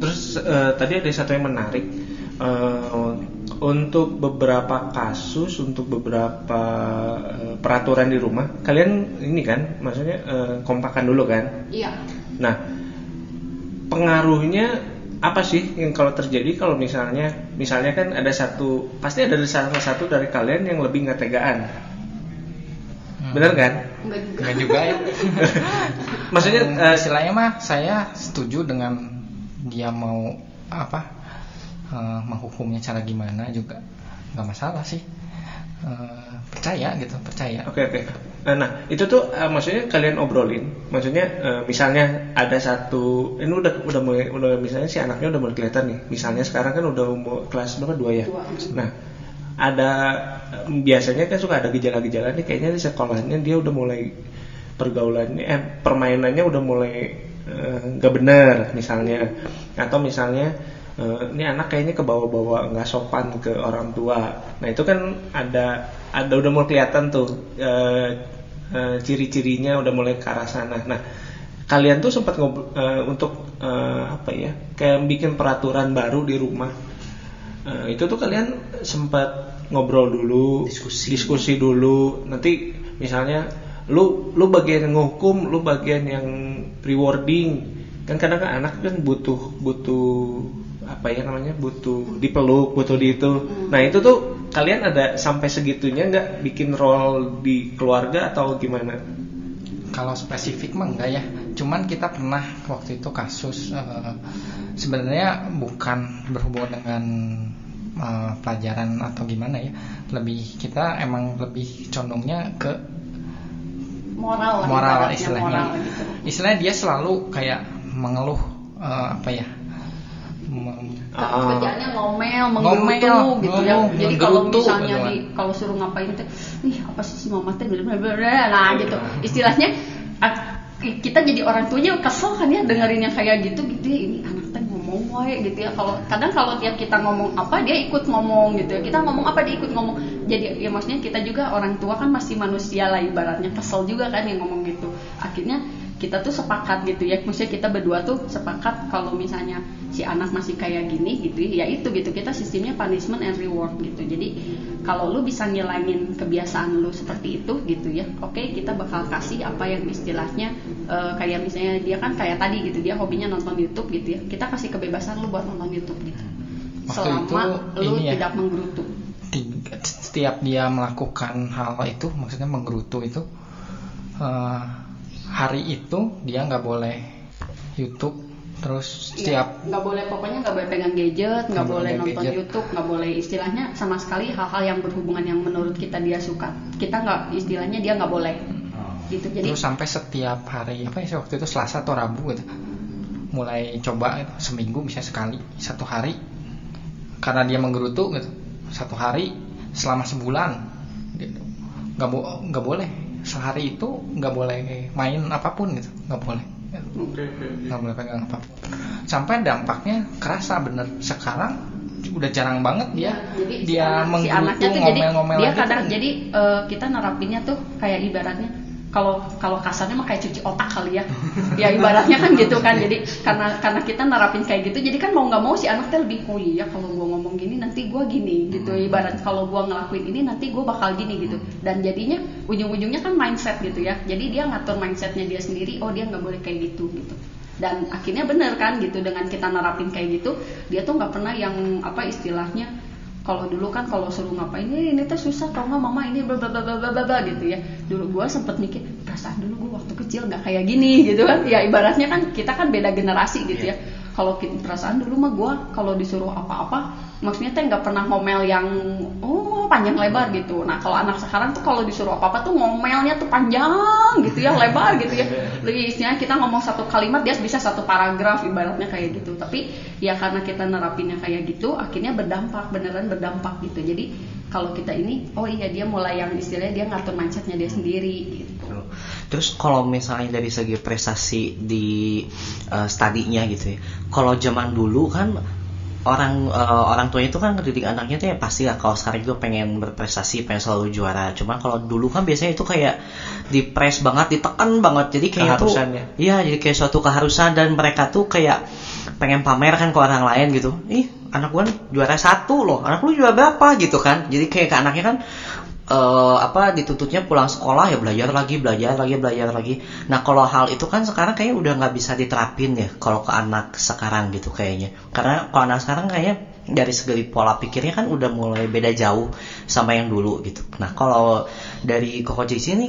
Terus eh, tadi ada satu yang menarik Eh, untuk beberapa kasus, untuk beberapa eh, peraturan di rumah, kalian ini kan, maksudnya eh, kompakan dulu kan? iya Nah, pengaruhnya apa sih yang kalau terjadi kalau misalnya, misalnya kan ada satu, pasti ada salah satu dari kalian yang lebih nggak tegaan, Hmm. Bener kan? enggak juga Enggak juga ya. *laughs* Maksudnya Hmm, eh, istilahnya mah saya setuju dengan dia mau apa eh, menghukumnya cara gimana juga nggak masalah sih. Eh, percaya gitu, percaya. Oke oke. Eh, Nah itu tuh eh, maksudnya kalian obrolin, maksudnya eh, misalnya ada satu, ini udah udah mulai udah misalnya si anaknya udah mulai kelihatan nih. Misalnya sekarang kan udah umur kelas berapa dua ya. Dua. Nah ada eh, biasanya kan suka ada gejala-gejala nih kayaknya di sekolahnya dia udah mulai pergaulannya, eh permainannya udah mulai eh, nggak bener misalnya, atau misalnya eh, ini anak kayaknya ke bawah-bawah nggak sopan ke orang tua. Nah itu kan ada ada udah mulai kelihatan tuh eh, eh, ciri-cirinya udah mulai ke arah sana. Nah kalian tuh sempat ngobrol eh, untuk eh, apa ya kayak bikin peraturan baru di rumah. Eh, *laughs* itu tuh kalian sempat ngobrol dulu, Diskusi. diskusi dulu. Nanti misalnya lu lu bagian yang ngukum, lu bagian yang rewarding. Kan kadang kan anak kan butuh butuh apa ya namanya butuh dipeluk butuh di itu nah itu tuh kalian ada sampai segitunya nggak bikin role di keluarga atau gimana Kalau spesifik mah enggak ya. Cuman kita pernah waktu itu kasus eh, sebenarnya bukan berhubungan dengan eh, pelajaran atau gimana ya. Lebih kita emang lebih condongnya ke moral lah moral istilahnya. moral gitu. Istilahnya dia selalu kayak mengeluh eh, apa ya? Ah. kerjaannya ngomel, Ngomel, menggerutu gitu ya. Jadi kalau misalnya gitu di kan. kalau suruh ngapain teh, ih apa sih si mama teh blablabla." nah gitu. Istilahnya ah, kita jadi orang tuanya kesel kan ya dengerin yang kayak gitu gitu ya, ini anak teh ngomong wae gitu ya. Kalau kadang kalau tiap kita ngomong apa dia ikut ngomong gitu ya. Kita ngomong apa dia ikut ngomong. Jadi ya maksudnya kita juga orang tua kan masih manusia lah ibaratnya kesel juga kan yang ngomong gitu. Akhirnya kita tuh sepakat gitu ya. Maksudnya kita berdua tuh sepakat kalau misalnya si anak masih kayak gini gitu ya itu gitu. Kita sistemnya punishment and reward gitu. Jadi kalau lu bisa ngilangin kebiasaan lu seperti itu gitu ya oke kita bakal kasih apa yang istilahnya eh, kayak misalnya dia kan kayak tadi gitu dia hobinya nonton YouTube gitu ya. Kita kasih kebebasan lu buat nonton YouTube gitu. Waktu selama itu lu ya. tidak menggerutu. Tiga- setiap dia melakukan hal itu maksudnya menggerutu itu eh, hari itu dia nggak boleh YouTube terus setiap Iya, nggak boleh pokoknya nggak boleh pegang gadget nggak boleh nonton gadget. YouTube nggak boleh istilahnya sama sekali hal-hal yang berhubungan yang menurut kita dia suka. Kita nggak istilahnya dia nggak boleh. Gitu jadi terus sampai setiap hari apa ya waktu itu Selasa atau Rabu gitu mulai coba gitu, seminggu bisa sekali satu hari karena dia menggerutu gitu satu hari selama sebulan gitu. Nggak bo nggak boleh sehari itu nggak boleh main apa pun gitu nggak boleh gitu. nggak boleh pegang apa sampai dampaknya kerasa bener sekarang udah jarang banget dia jadi si dia anak- si menggerutu anaknya tuh jadi ngomel-ngomel dia gitu. kadang jadi eh, kita nerapinnya tuh kayak ibaratnya kalau kalau kasarnya mah kayak cuci otak kali ya. Ya ibaratnya kan gitu kan. Jadi karena karena kita nerapin kayak gitu jadi kan mau nggak mau si anak teh lebih oh iya kalau gua ngomong gini nanti gua gini gitu. Ibarat kalau gua ngelakuin ini nanti gua bakal gini gitu. Dan jadinya ujung-ujungnya kan mindset gitu ya. Jadi dia ngatur mindsetnya dia sendiri oh dia nggak boleh kayak gitu gitu. Dan akhirnya bener kan gitu. Dengan kita nerapin kayak gitu dia tuh nggak pernah yang apa istilahnya kalau dulu kan kalau suruh ngapain ini ini tuh susah tau nggak mama ini bla bla bla bla bla bla gitu ya. Dulu gue sempet mikir perasaan dulu gue waktu kecil nggak kayak gini gitu kan. Ya ibaratnya kan kita kan beda generasi gitu ya kalau kita perasaan dulu mah gue kalau disuruh apa-apa maksudnya teh nggak pernah ngomel yang oh panjang lebar gitu. Nah kalau anak sekarang tuh kalau disuruh apa-apa tuh ngomelnya tuh panjang gitu ya lebar gitu ya. *laughs* Lebih istilahnya kita ngomong satu kalimat dia bisa satu paragraf ibaratnya kayak gitu. Tapi ya karena kita nerapinnya kayak gitu akhirnya berdampak beneran berdampak gitu. Jadi kalau kita ini oh iya dia mulai yang istilahnya dia ngatur mindsetnya dia sendiri gitu. Terus kalau misalnya dari segi prestasi di uh, studinya gitu ya, kalau zaman dulu kan orang uh, orang tuanya itu kan ngedidik anaknya tuh ya pasti lah kalau sekarang juga pengen berprestasi pengen selalu juara. Cuman kalau dulu kan biasanya itu kayak dipres banget ditekan banget. Jadi kayak tuh ya? iya jadi kayak suatu keharusan dan mereka tuh kayak pengen pamer kan ke orang lain gitu. Ih anak nih juara satu loh. Anak lu juara berapa gitu kan. Jadi kayak ke anaknya kan eh, apa dituntutnya pulang sekolah ya belajar lagi belajar lagi belajar lagi. Nah kalau hal itu kan sekarang kayaknya udah nggak bisa diterapin ya kalau ke anak sekarang gitu kayaknya. Karena kalau anak sekarang kayaknya dari segi pola pikirnya kan udah mulai beda jauh sama yang dulu gitu. Nah kalau dari Koko Cici ini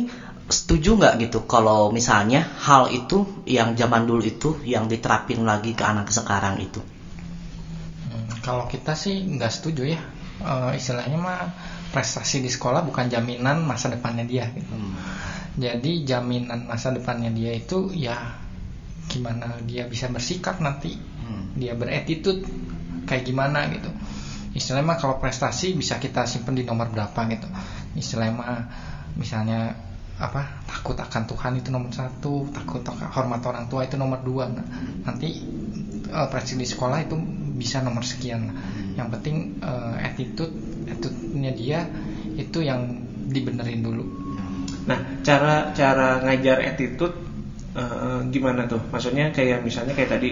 setuju nggak gitu? Kalau misalnya hal itu yang zaman dulu itu yang diterapin lagi ke anak sekarang itu? Hmm, kalau kita sih nggak setuju ya. Eh, istilahnya mah prestasi di sekolah bukan jaminan masa depannya dia gitu. jadi jaminan masa depannya dia itu ya gimana dia bisa bersikap nanti. Hmm. dia beretitude kayak gimana gitu. Istilahnya mah kalau prestasi bisa kita simpen di nomor berapa gitu. Istilahnya mah misalnya apa takut akan Tuhan itu nomor satu takut hormat orang tua itu nomor dua. Nah, nanti eh, prestasi di sekolah itu bisa nomor sekian. Nah, yang penting eh, attitude attitude-nya dia itu yang dibenerin dulu. Nah, cara cara ngajar attitude eh, gimana tuh? Maksudnya kayak misalnya kayak tadi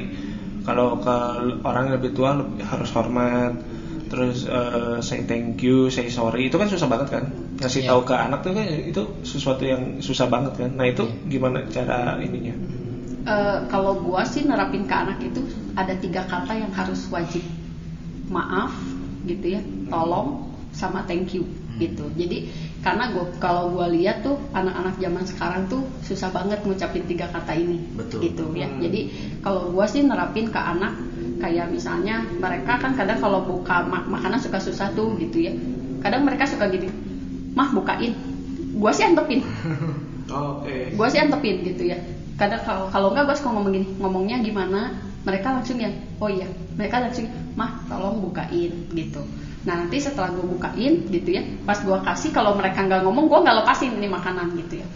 kalau ke orang yang lebih tua lebih- harus hormat, terus eh, say thank you, say sorry. Itu kan susah banget kan? Ngasih Iya. tahu ke anak tuh kan itu sesuatu yang susah banget kan. Nah, itu Iya. gimana cara ininya? Eh, kalau gua sih nerapin ke anak itu ada tiga kata yang harus wajib maaf gitu ya tolong sama thank you gitu jadi karena gua kalau gua lihat tuh anak-anak zaman sekarang tuh susah banget ngucapin tiga kata ini Betul. gitu ya Hmm. jadi kalau gua sih nerapin ke anak kayak misalnya mereka kan kadang kalau buka ma- makanan suka susah tuh gitu ya. Kadang mereka suka gini mah bukain. Gua sih antepin. *laughs* Oke. gue sih antepin gitu ya. Kadang kalau kalau enggak gue suka ngomong gini ngomongnya gimana mereka langsung ya oh iya. Mereka langsung mah tolong bukain gitu. Nah nanti setelah gue bukain gitu ya pas gue kasih kalau mereka nggak ngomong gue nggak lepasin ini makanan gitu ya.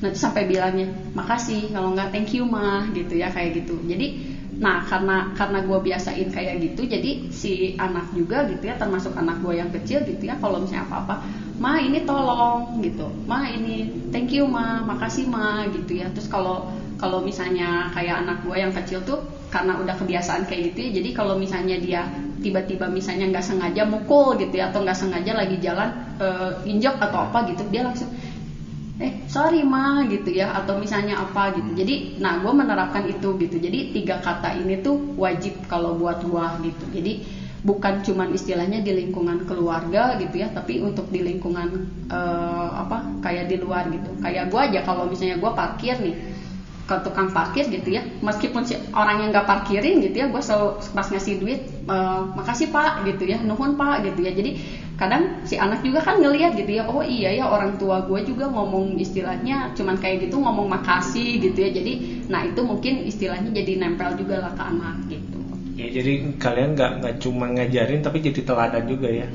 Nanti sampai bilangnya makasih kalau nggak thank you mah gitu ya kayak gitu. Jadi nah karena karena gue biasain kayak gitu jadi si anak juga gitu ya termasuk anak gue yang kecil gitu ya kalau misalnya apa apa ma ini tolong gitu. Ma ini thank you ma makasih ma gitu ya. Terus kalau kalau misalnya kayak anak gue yang kecil tuh karena udah kebiasaan kayak gitu ya jadi kalau misalnya dia tiba-tiba misalnya nggak sengaja mukul gitu ya atau nggak sengaja lagi jalan eh, injak atau apa gitu dia langsung eh sorry ma gitu ya atau misalnya apa gitu. Jadi nah gue menerapkan itu gitu. Jadi tiga kata ini tuh wajib kalau buat gua gitu. Jadi bukan cuman istilahnya di lingkungan keluarga gitu ya tapi untuk di lingkungan eh, apa kayak di luar gitu. Kayak gua aja kalau misalnya gua parkir nih ke tukang parkir gitu ya meskipun si orang yang nggak parkirin gitu ya gue selalu pas ngasih duit eh, makasih pak gitu ya nuhun pak gitu ya. Jadi kadang si anak juga kan ngelihat gitu ya oh iya ya orang tua gue juga ngomong istilahnya cuman kayak gitu ngomong makasih gitu ya. Jadi nah itu mungkin istilahnya jadi nempel juga lah ke anak gitu. Ya, jadi kalian nggak nggak cuma ngajarin tapi jadi teladan juga ya.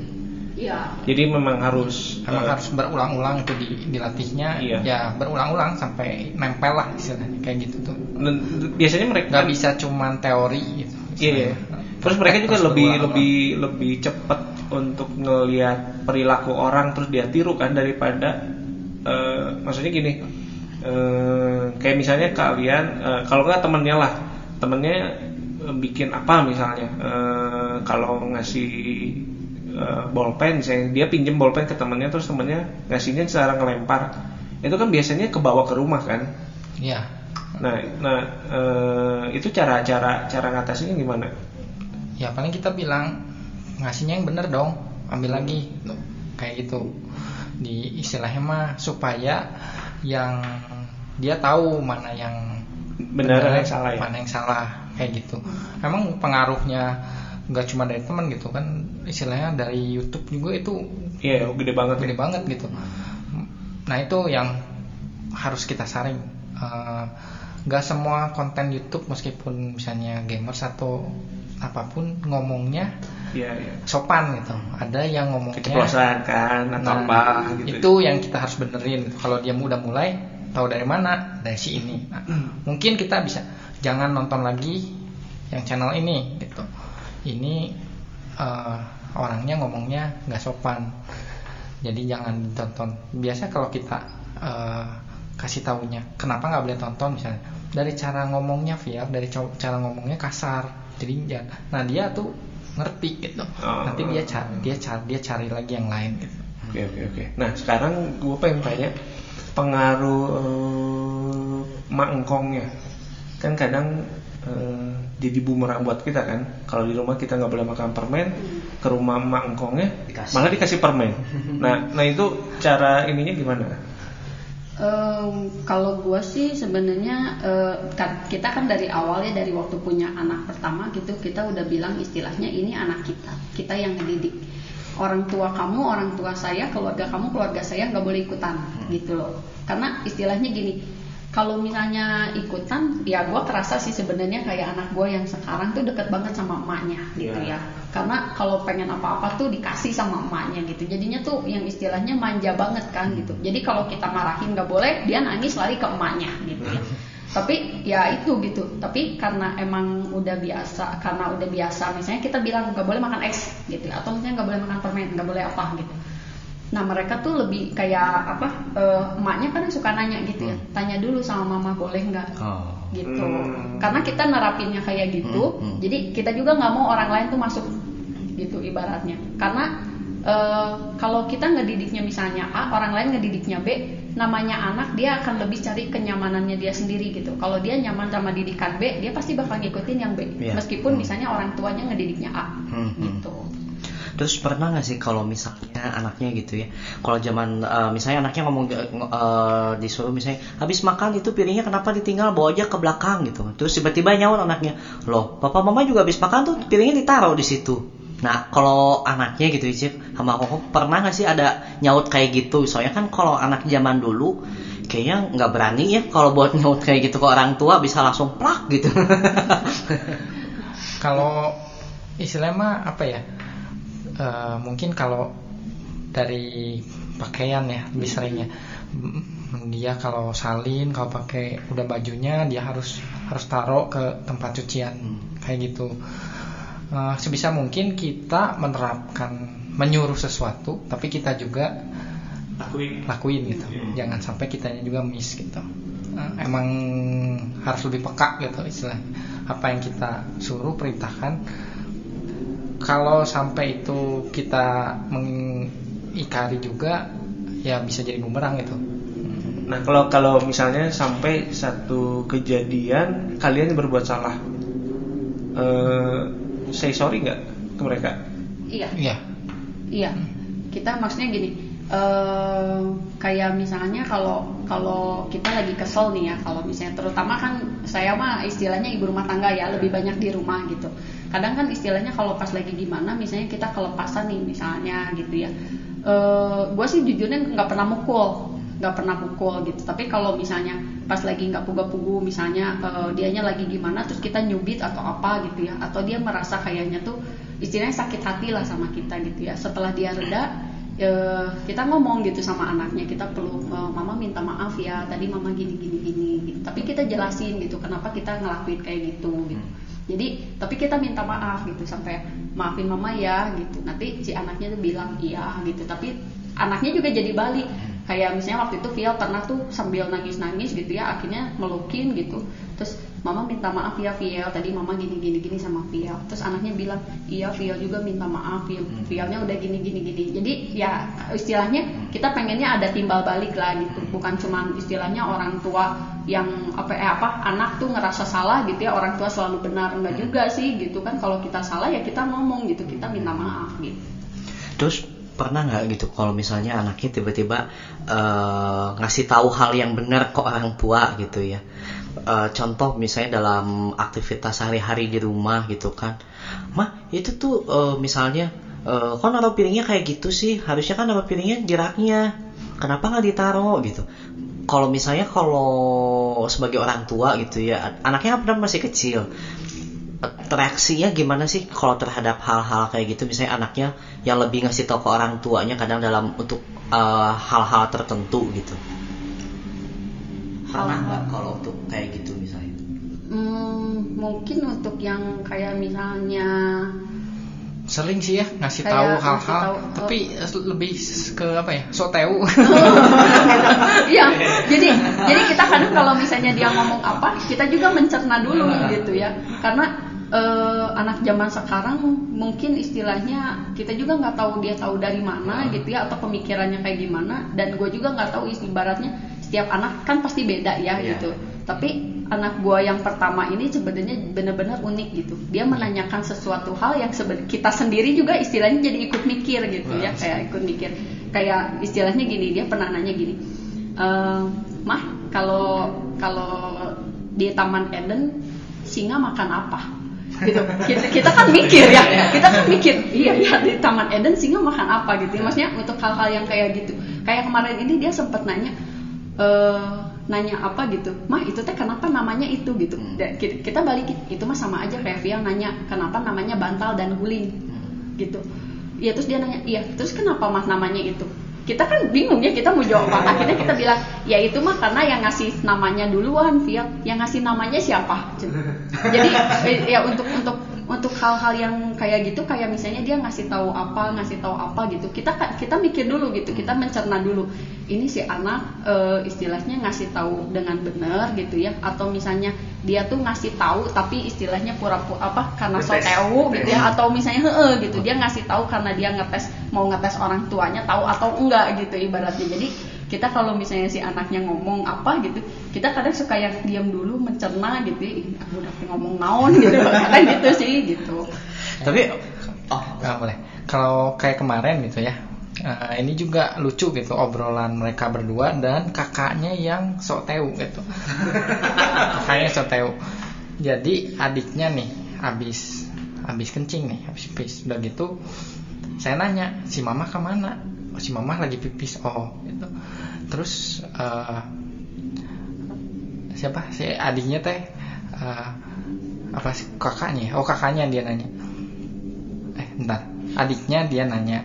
Iya. Jadi memang harus emang eh, harus berulang-ulang itu di, dilatihnya. Iya. ya berulang-ulang sampai nempel lah istilahnya kayak gitu tuh. Dan biasanya mereka nggak bisa cuman teori gitu. Iya, iya. Terus mereka juga lebih lebih lebih cepat untuk ngelihat perilaku orang terus dia tiru kan daripada eh, maksudnya gini eh, kayak misalnya kalian eh, kalau nggak temennya lah temennya bikin apa misalnya eh, kalau ngasih eh, bolpen misalnya dia pinjem bolpen ke temennya terus temennya ngasihnya secara ngelempar itu kan biasanya kebawa ke rumah kan Iya. nah nah eh, itu cara cara cara ngatasinnya gimana ya paling kita bilang ngasihnya yang bener dong ambil lagi. Kayak gitu. Di istilahnya mah supaya yang dia tahu mana yang Benar, mana yang salah ya? mana yang salah. Kayak gitu. Emang pengaruhnya nggak cuma dari teman gitu kan istilahnya dari YouTube juga itu Iya, gede banget. gede banget gitu. Nah itu yang harus kita saring. Eh, nggak semua konten YouTube meskipun misalnya gamers atau apa pun ngomongnya Iya, iya. sopan gitu. Ada yang ngomongnya Keceplosan kan atau Nah, apa gitu. itu yang kita harus benerin. Kalau dia udah mulai tahu dari mana? Dari si ini. Nah, mungkin kita bisa jangan nonton lagi yang channel ini gitu. Ini eh, orangnya ngomongnya nggak sopan. Jadi jangan ditonton. Biasa kalau kita eh, kasih taunya kenapa nggak boleh tonton misalnya? Dari cara ngomongnya via dari cara ngomongnya kasar jadi jangan nah dia tuh ngerti gitu Oh. nanti dia cari dia cari dia cari lagi yang lain gitu Oke oke oke. Nah sekarang gue pengen tanya pengaruh eh, mak engkongnya kan kadang eh, jadi bumerang buat kita kan. Kalau di rumah kita nggak boleh makan permen, ke rumah mak engkongnya Dikasih. malah dikasih permen. nah nah itu cara ininya gimana? Em, kalau gue sih sebenarnya kan- kita kan dari awal ya dari waktu punya anak pertama gitu kita udah bilang istilahnya ini anak kita kita yang ngedidik orang tua kamu orang tua saya keluarga kamu keluarga saya nggak boleh ikutan gitu loh. Karena istilahnya gini kalau misalnya ikutan ya gue kerasa sih sebenarnya kayak anak gue yang sekarang tuh deket banget sama emaknya gitu Iya. ya. Karena kalau pengen apa-apa tuh dikasih sama emaknya gitu. Jadinya tuh yang istilahnya manja banget kan gitu. Jadi kalau kita marahin nggak boleh dia nangis lari ke emaknya gitu ya. Tapi ya itu gitu. Tapi karena emang udah biasa karena udah biasa misalnya kita bilang nggak boleh makan es gitu ya, atau misalnya nggak boleh makan permen nggak boleh apa gitu nah mereka tuh lebih kayak apa eh, emaknya kan suka nanya gitu ya tanya dulu sama mama boleh nggak Oh. gitu Hmm. karena kita nerapinnya kayak gitu Hmm, hmm. jadi kita juga nggak mau orang lain tuh masuk gitu ibaratnya karena eh, kalau kita ngedidiknya misalnya A orang lain ngedidiknya B namanya anak dia akan lebih cari kenyamanannya dia sendiri gitu kalau dia nyaman sama didikan B dia pasti bakal ngikutin yang B Iya. meskipun Hmm. misalnya orang tuanya ngedidiknya A Hmm, hmm. gitu Terus pernah nggak sih kalau misalnya anaknya gitu ya, kalau zaman eh, misalnya anaknya ngomong eh, disuruh misalnya habis makan itu piringnya kenapa ditinggal bawa aja ke belakang gitu, terus tiba-tiba nyaut anaknya, loh papa mama juga habis makan tuh piringnya ditaruh di situ. Nah kalau anaknya gitu Cip sama aku pernah nggak sih ada nyaut kayak gitu? Soalnya kan kalau anak zaman dulu kayaknya nggak berani ya kalau buat *laughs* nyaut kayak gitu ke orang tua bisa langsung plak gitu. *laughs* kalau istilahnya apa ya Eh, mungkin kalau dari pakaian ya lebih seringnya. Mm, dia kalau salin kalau pakai udah bajunya dia harus harus taruh ke tempat cucian. Kayak gitu. Eh, sebisa mungkin kita menerapkan menyuruh sesuatu tapi kita juga Lakuin. lakuin gitu. Jangan sampai kitanya juga miss gitu. Eh, emang harus lebih peka gitu istilah apa yang kita suruh perintahkan kalau sampai itu kita mengikari juga ya bisa jadi bumerang gitu. Nah kalau kalau misalnya sampai satu kejadian kalian berbuat salah, eh say sorry nggak ke mereka? iya. Iya. Iya, kita maksudnya gini, eh kayak misalnya kalau kalau kita lagi kesel nih ya, kalau misalnya terutama kan saya mah istilahnya ibu rumah tangga ya, lebih banyak di rumah gitu. Kadang kan istilahnya kalau pas lagi gimana, misalnya kita kelepasan nih misalnya gitu ya, eh gue sih jujurnya nggak pernah mukul, nggak pernah pukul gitu. Tapi kalau misalnya pas lagi nggak puga-pugu, misalnya eh, dianya lagi gimana, terus kita nyubit atau apa gitu ya, atau dia merasa kayaknya tuh istilahnya sakit hati lah sama kita gitu ya setelah dia reda eh, kita ngomong gitu sama anaknya kita perlu eh, mama minta maaf ya tadi mama gini gini gini gitu. tapi kita jelasin gitu kenapa kita ngelakuin kayak gitu gitu. Jadi tapi kita minta maaf gitu sampai maafin mama ya gitu. Nanti si anaknya tuh bilang iya gitu. Tapi anaknya juga jadi balik kayak misalnya waktu itu Vial pernah tuh sambil nangis-nangis gitu ya akhirnya melukin gitu. Terus mama minta maaf ya Vial tadi mama gini gini gini sama Vial terus anaknya bilang iya Vial juga minta maaf Vial Vialnya udah gini gini gini jadi ya istilahnya kita pengennya ada timbal balik lah gitu. Bukan cuman istilahnya orang tua yang apa eh apa anak tuh ngerasa salah gitu ya orang tua selalu benar. Enggak juga sih gitu kan. Kalau kita salah ya kita ngomong gitu kita minta maaf gitu. Terus pernah nggak gitu kalau misalnya anaknya tiba-tiba eh, ngasih tahu hal yang benar ke orang tua gitu ya. Eh, contoh misalnya dalam aktivitas sehari-hari di rumah gitu kan. Mah itu tuh eh, misalnya eh, kok naruh piringnya kayak gitu sih? Harusnya kan naruh piringnya di raknya. Kenapa nggak ditaruh gitu? Kalau misalnya kalau sebagai orang tua gitu ya, anaknya kan masih kecil, reaksinya gimana sih kalau terhadap hal-hal kayak gitu? Misalnya anaknya yang lebih ngasih tahu ke orang tuanya kadang dalam untuk eh, hal-hal tertentu gitu. Pernah nggak kalau untuk kayak gitu misalnya? Hmm, mungkin untuk yang kayak misalnya sering sih ya ngasih Kayak tahu hal-hal tahu, tapi lebih ke apa ya so tahu Iya, jadi jadi kita kadang kalau misalnya dia ngomong apa, kita juga mencerna dulu gitu ya, karena eh, anak zaman sekarang mungkin istilahnya kita juga nggak tahu dia tahu dari mana gitu ya atau pemikirannya kayak gimana, dan gue juga nggak tahu ibaratnya setiap anak kan pasti beda ya Iya. gitu. Tapi anak gue yang pertama ini sebenarnya benar-benar unik gitu. Dia menanyakan sesuatu hal yang seben- kita sendiri juga istilahnya jadi ikut mikir gitu ya, kayak ikut mikir. Kayak istilahnya gini, dia pernah nanya gini, "Eh, mah kalau kalau di Taman Eden singa makan apa? Gitu. Kita, kita kan mikir ya. Kita kan mikir iya ya di Taman Eden singa makan apa gitu maksudnya untuk hal-hal yang kayak gitu. Kayak kemarin ini dia sempat nanya eh nanya apa gitu. Mah itu teh kenapa namanya itu? Gitu. Da- kita, kita balikin itu mah sama aja kayak nanya kenapa namanya bantal dan guling? Gitu. Ya terus dia nanya iya terus kenapa mah namanya itu kita kan bingung ya kita mau jawab apa. Akhirnya kita bilang ya itu mah karena yang ngasih namanya duluan Via yang ngasih namanya siapa? Jadi *laughs* ya untuk untuk untuk hal-hal yang kayak gitu kayak misalnya dia ngasih tahu apa ngasih tahu apa gitu. Kita kita mikir dulu gitu kita mencerna dulu. Ini si anak eh, istilahnya ngasih tahu dengan benar gitu ya atau misalnya dia tuh ngasih tahu tapi istilahnya pura-pura apa karena so tahu gitu ya atau misalnya heeh gitu. Dia ngasih tahu karena dia ngetes mau ngetes orang tuanya tahu atau enggak gitu ibaratnya. Jadi kita kalau misalnya si anaknya ngomong apa gitu kita kadang suka yang diam dulu mencerna gitu Ih, aku udah ngomong naon gitu. *laughs* Kadang gitu sih gitu. Tapi oh nggak boleh. Kalau kayak kemarin gitu ya eh, ini juga lucu gitu obrolan mereka berdua dan kakaknya yang sok tahu gitu. *laughs* Kakaknya sok tahu jadi adiknya nih habis habis kencing nih habis pipis udah gitu saya nanya si mama ke mana oh, si mama lagi pipis. Oh gitu. Terus eh, siapa? Si adiknya teh eh, apa sih kakaknya oh kakaknya dia nanya. Eh bentar. Adiknya dia nanya.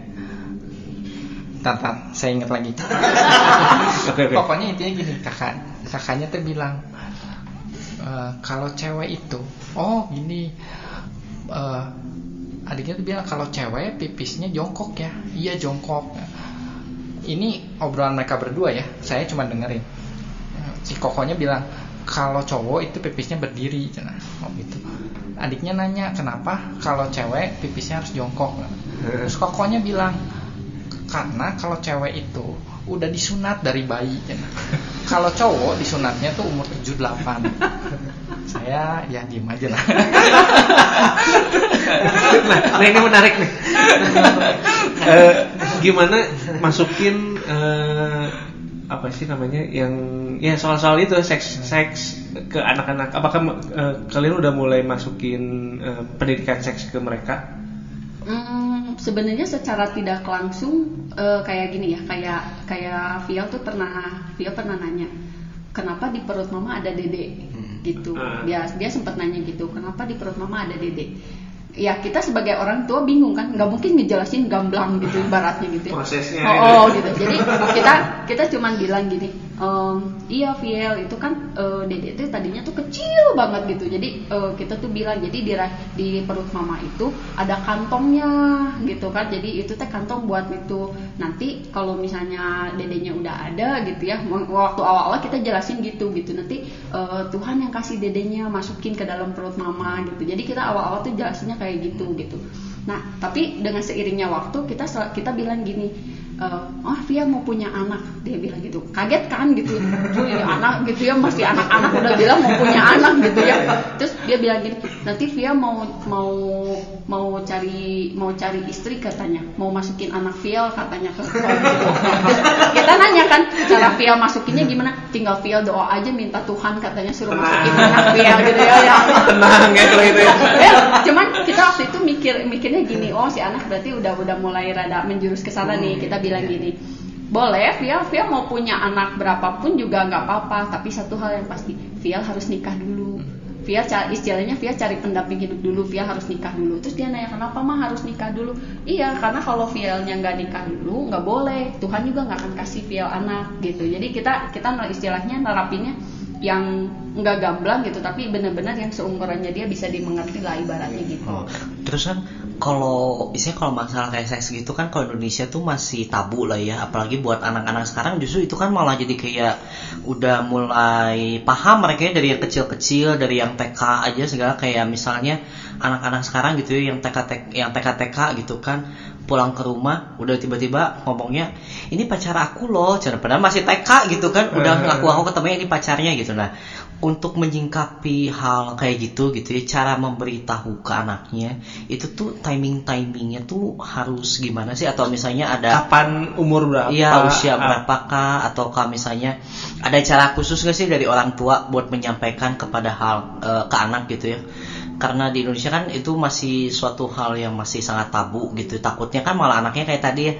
Bentar, saya ingat lagi. Pokoknya intinya gini kakak kakaknya tuh bilang "Eh, kalau cewek itu oh gini eh, adiknya tuh bilang kalau cewek pipisnya jongkok ya. Iya jongkok ini obrolan mereka berdua ya. Saya cuma dengerin. Si kokonya bilang kalau cowok itu pipisnya berdiri. Cenah. oh gitu. Adiknya nanya kenapa kalau cewek pipisnya harus jongkok? Terus kokonya bilang karena kalau cewek itu udah disunat dari bayi. Cenah. kalau cowok disunatnya tuh umur 78 saya ya diem aja lah. Nah ini menarik nih. Eh, gimana masukin eh, apa sih namanya yang ya soal-soal itu seks seks ke anak-anak. Apakah eh, kalian udah mulai masukin eh, pendidikan seks ke mereka? Hmm, sebenarnya secara tidak langsung eh, kayak gini ya, kayak kayak Via tuh pernah Via pernah nanya, kenapa di perut mama ada dede gitu. Ah. Dia dia sempat nanya gitu, kenapa di perut mama ada dede. Ya kita sebagai orang tua bingung kan, nggak mungkin ngejelasin gamblang gitu ibaratnya gitu. ya. Prosesnya Oh, gitu. oh, gitu. Jadi kita kita cuman bilang gini, ehm, iya Viel itu kan eh, dede itu tadinya tuh kecil banget gitu. Jadi eh, kita tuh bilang jadi di di perut mama itu ada kantongnya gitu kan. Jadi itu teh kantong buat itu. Nanti kalau misalnya dedenya udah ada gitu ya, waktu awal-awal kita jelasin gitu gitu. Nanti eh, Tuhan yang kasih dedenya masukin ke dalam perut mama gitu. Jadi kita awal-awal tuh jelasinnya kayak gitu gitu. Nah, tapi dengan seiringnya waktu kita kita bilang gini, eh, oh Via mau punya anak, dia bilang gitu. Kaget kan gitu. Anak gitu ya. Masih anak-anak udah bilang mau punya anak gitu ya. Terus dia bilang gini nanti Via mau mau mau cari mau cari istri katanya. Mau masukin anak Via katanya. Ke *laughs* gitu. Kita nanya kan cara Via masukinnya gimana? Tinggal Via doa aja minta Tuhan katanya suruh masukin anak Via gitu ya, ya. *laughs* tenang ya kalau itu ya. Ya, cuman kita waktu itu mikir mikirnya gini oh si anak berarti udah udah mulai rada menjurus ke sana nih kita bilang gini. Boleh Via Via mau punya anak berapapun juga nggak apa-apa tapi satu hal yang pasti Via harus nikah dulu Via cari istilahnya Via cari pendamping hidup dulu Via harus nikah dulu. Terus dia nanya kenapa mah harus nikah dulu? Iya karena kalau Via-nya nggak nikah dulu nggak boleh. Tuhan juga nggak akan kasih Via anak gitu. Jadi kita kita istilahnya nerapinnya yang nggak gamblang gitu tapi benar-benar yang seumurannya dia bisa dimengerti lah ibaratnya gitu. Oh, terus kan kalau isinya kalau masalah kayak seks gitu kan kalau Indonesia tuh masih tabu lah ya. Apalagi buat anak-anak sekarang justru itu kan malah jadi kayak udah mulai paham mereka ya dari yang kecil-kecil dari yang TK aja segala. Kayak misalnya anak-anak sekarang gitu ya yang TK yang TK TK gitu kan pulang ke rumah udah tiba-tiba ngomongnya ini pacar aku loh. Jangan padahal masih TK gitu kan udah ngaku aku ketemunya ini pacarnya gitu. Nah untuk menyingkapi hal kayak gitu gitu ya cara memberitahu ke anaknya itu tuh timing timingnya tuh harus gimana sih? Atau misalnya ada kapan umur berapa? Iya usia Ah, berapakah ataukah misalnya ada cara khusus gak sih dari orang tua buat menyampaikan kepada hal eh, ke anak gitu ya karena di Indonesia kan itu masih suatu hal yang masih sangat tabu gitu takutnya kan malah anaknya kayak tadi ya,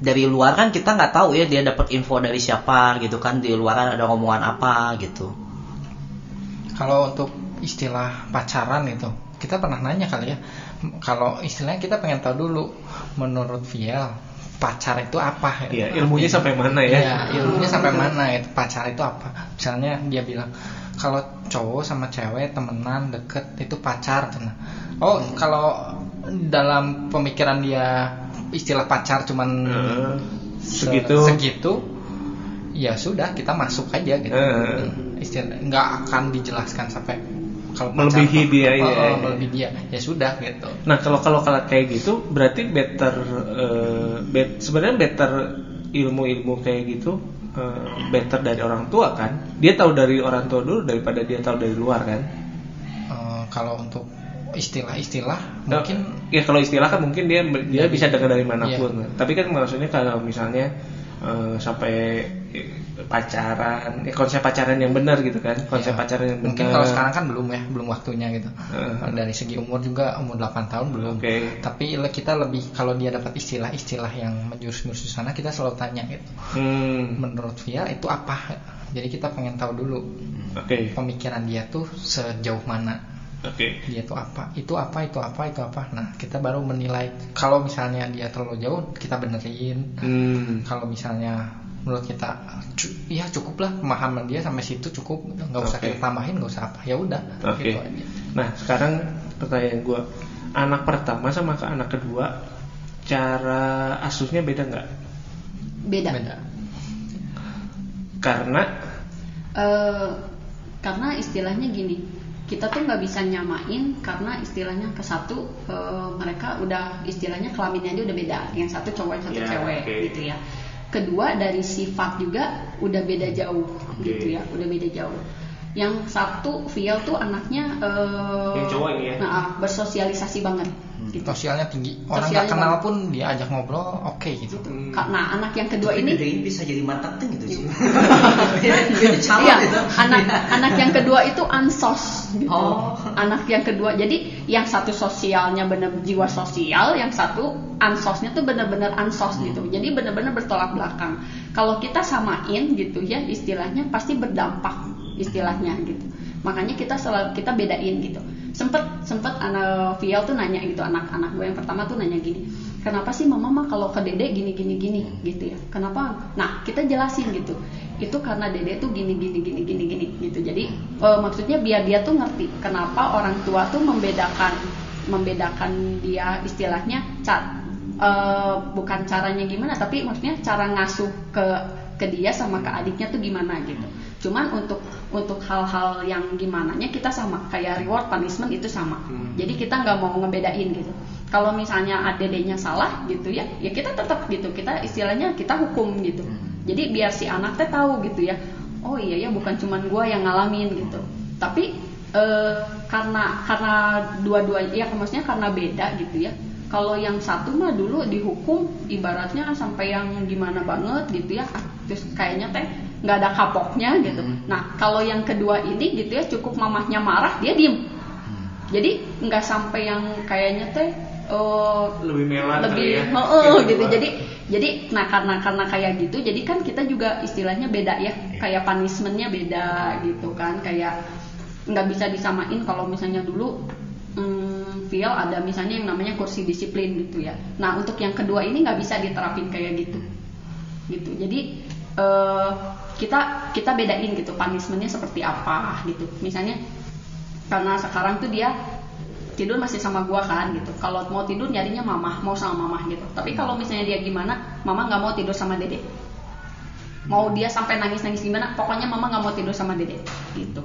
dari luar kan kita nggak tahu ya dia dapat info dari siapa gitu kan di luar ada omongan apa gitu Kalau untuk istilah pacaran itu, kita pernah nanya kali ya. Kalau istilahnya kita pengen tahu dulu, menurut Viel, pacar itu apa? Iya, ilmunya sampai mana ya? Iya, ilmunya sampai mana itu pacar itu apa? Misalnya dia bilang kalau cowok sama cewek temenan deket itu pacar, cina. Oh, kalau dalam pemikiran dia istilah pacar cuman Eh, se- segitu. segitu ya sudah kita masuk aja gitu Eh. istilah nggak akan dijelaskan sampai kalau Melebihi dia, oh, melebihi dia ya sudah gitu Nah kalau kalau kalau kayak gitu berarti better eh, bet- sebenarnya better ilmu-ilmu kayak gitu eh, better dari orang tua kan? Dia tahu dari orang tua dulu daripada dia tahu dari luar kan? Eh, kalau untuk istilah-istilah Nah, mungkin ya kalau istilah kan mungkin dia dia bisa dengar dari mana pun. Iya. Tapi kan maksudnya kalau misalnya eh, sampai pacaran, eh, konsep pacaran yang benar gitu kan? Konsep ya, pacaran yang benar. mungkin kalau sekarang kan belum ya belum waktunya gitu. Heeh. dari segi umur juga umur 8 tahun belum. Oke. tapi kita lebih kalau dia dapat istilah-istilah yang menjurus-jurus sana kita selalu tanya gitu. Hmm, menurut Via itu apa? Jadi kita pengen tahu dulu Oke, pemikiran dia tuh sejauh mana. Oke. dia tuh apa? Itu apa itu apa itu apa? Nah kita baru menilai. Kalau misalnya dia terlalu jauh kita benerin. Hmm, kalau misalnya menurut kita cu- ya cukup lah pemahaman dia sampai situ cukup nggak usah Oke. kita tambahin nggak usah apa ya udah Oke. gitu aja Nah, sekarang pertanyaan gue, anak pertama sama ke anak kedua, cara asuhnya beda nggak? beda, beda Karena Eh, karena istilahnya gini kita tuh nggak bisa nyamain karena istilahnya ke satu eh, mereka udah istilahnya kelaminnya dia udah beda yang satu cowok yang satu Ya, cewek oke. gitu ya kedua dari sifat juga udah beda jauh Oke. gitu ya udah beda jauh yang satu Viel tuh anaknya eh, Yang cowok ini ya? nah, bersosialisasi banget gitu sosialnya tinggi orang nggak kenal banget. pun dia ajak ngobrol oke gitu gitu. Nah anak yang kedua ini ini bisa jadi marketing gitu sih Iya, *laughs* anak anak yang kedua itu ansos gitu. Oh. Anak yang kedua. Jadi yang satu sosialnya benar jiwa sosial, yang satu ansosnya tuh benar-benar ansos gitu. Jadi benar-benar bertolak belakang. Kalau kita samain gitu ya, istilahnya pasti berdampak istilahnya gitu. Makanya kita selalu kita bedain gitu. Sempet sempet anak Vial tuh nanya gitu anak-anak gue yang pertama tuh nanya gini kenapa sih mama mah kalau ke dede gini gini gini? Gitu ya. Kenapa? Nah kita jelasin gitu. Itu karena dede tuh gini gini gini gini gini gitu. Jadi eh, maksudnya biar dia tuh ngerti kenapa orang tua tuh membedakan membedakan dia istilahnya cat eh, bukan caranya gimana tapi maksudnya cara ngasuh ke ke dia sama ke adiknya tuh gimana gitu cuman untuk untuk hal-hal yang gimana nya kita sama kayak reward punishment itu sama. Hmm. jadi kita nggak mau ngebedain gitu. Kalau misalnya adedenya salah gitu ya ya kita tetap gitu. Kita istilahnya kita hukum gitu. Jadi biar si anak teh tahu gitu ya oh iya ya bukan cuman gua yang ngalamin gitu. Tapi eh, karena karena dua-dua ya maksudnya karena beda gitu ya. Kalau yang satu mah dulu dihukum ibaratnya sampai yang gimana banget gitu ya. Terus kayaknya teh nggak ada kapoknya gitu. Nah kalau yang kedua ini gitu ya cukup mamahnya marah dia diem. Jadi nggak sampai yang kayaknya teh eh, Lebih mewah lebih ya. heeh, Gitu, gitu. Jadi jadi nah karena karena kayak gitu jadi kan kita juga istilahnya beda ya. Kayak punishmentnya beda gitu kan. Kayak nggak bisa disamain kalau misalnya dulu hmm, feel ada misalnya yang namanya kursi disiplin gitu ya. Nah untuk yang kedua ini nggak bisa diterapin kayak gitu. Gitu. Jadi eh, kita kita bedain gitu punishmentnya seperti apa gitu. Misalnya karena sekarang tuh dia tidur masih sama gua kan gitu. Kalau mau tidur nyarinya mama mau sama mama gitu. Tapi kalau misalnya dia gimana mama nggak mau tidur sama dede mau dia sampai nangis nangis gimana pokoknya mama nggak mau tidur sama dede gitu.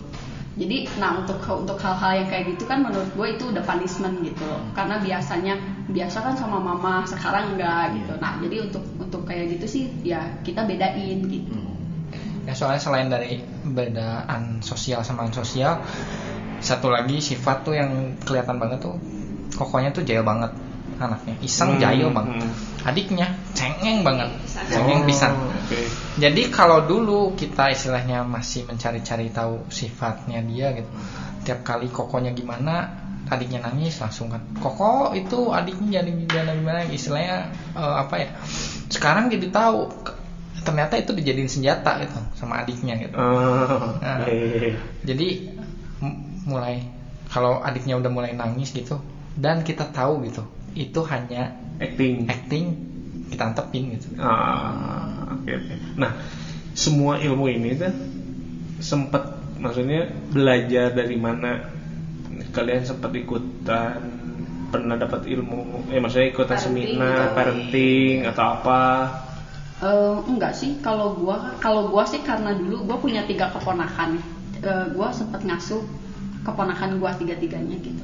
Jadi nah untuk untuk hal-hal yang kayak gitu kan menurut gue itu udah punishment gitu. Loh karena biasanya biasa kan sama mama sekarang enggak gitu. Nah jadi untuk untuk kayak gitu sih ya kita bedain gitu ya soalnya selain dari bedaan sosial sama sosial satu lagi sifat tuh yang kelihatan banget tuh kokonya tuh jahil banget anaknya. Iseng Hmm, jahil banget. hmm. adiknya cengeng banget. Cengeng Oh, pisan oke. jadi kalau dulu kita istilahnya masih mencari-cari tahu sifatnya dia gitu tiap kali kokonya gimana adiknya nangis langsung kan koko itu adiknya jadi gimana gimana istilahnya eh, apa ya sekarang jadi tahu ternyata itu dijadiin senjata gitu sama adiknya gitu Oh, Nah. iya, iya, iya. jadi mulai kalau adiknya udah mulai nangis gitu dan kita tahu gitu itu hanya acting. acting kita antepin gitu Ah, oke oke. Nah, semua ilmu ini tuh sempat maksudnya belajar dari mana? Kalian sempat ikutan pernah dapat ilmu? Eh maksudnya ikutan Parenting seminar, parenting atau apa? Eh, enggak sih. Kalau gua kalau gua sih karena dulu gua punya tiga keponakan. Eh, gua sempat ngasuh keponakan gua tiga tiganya gitu.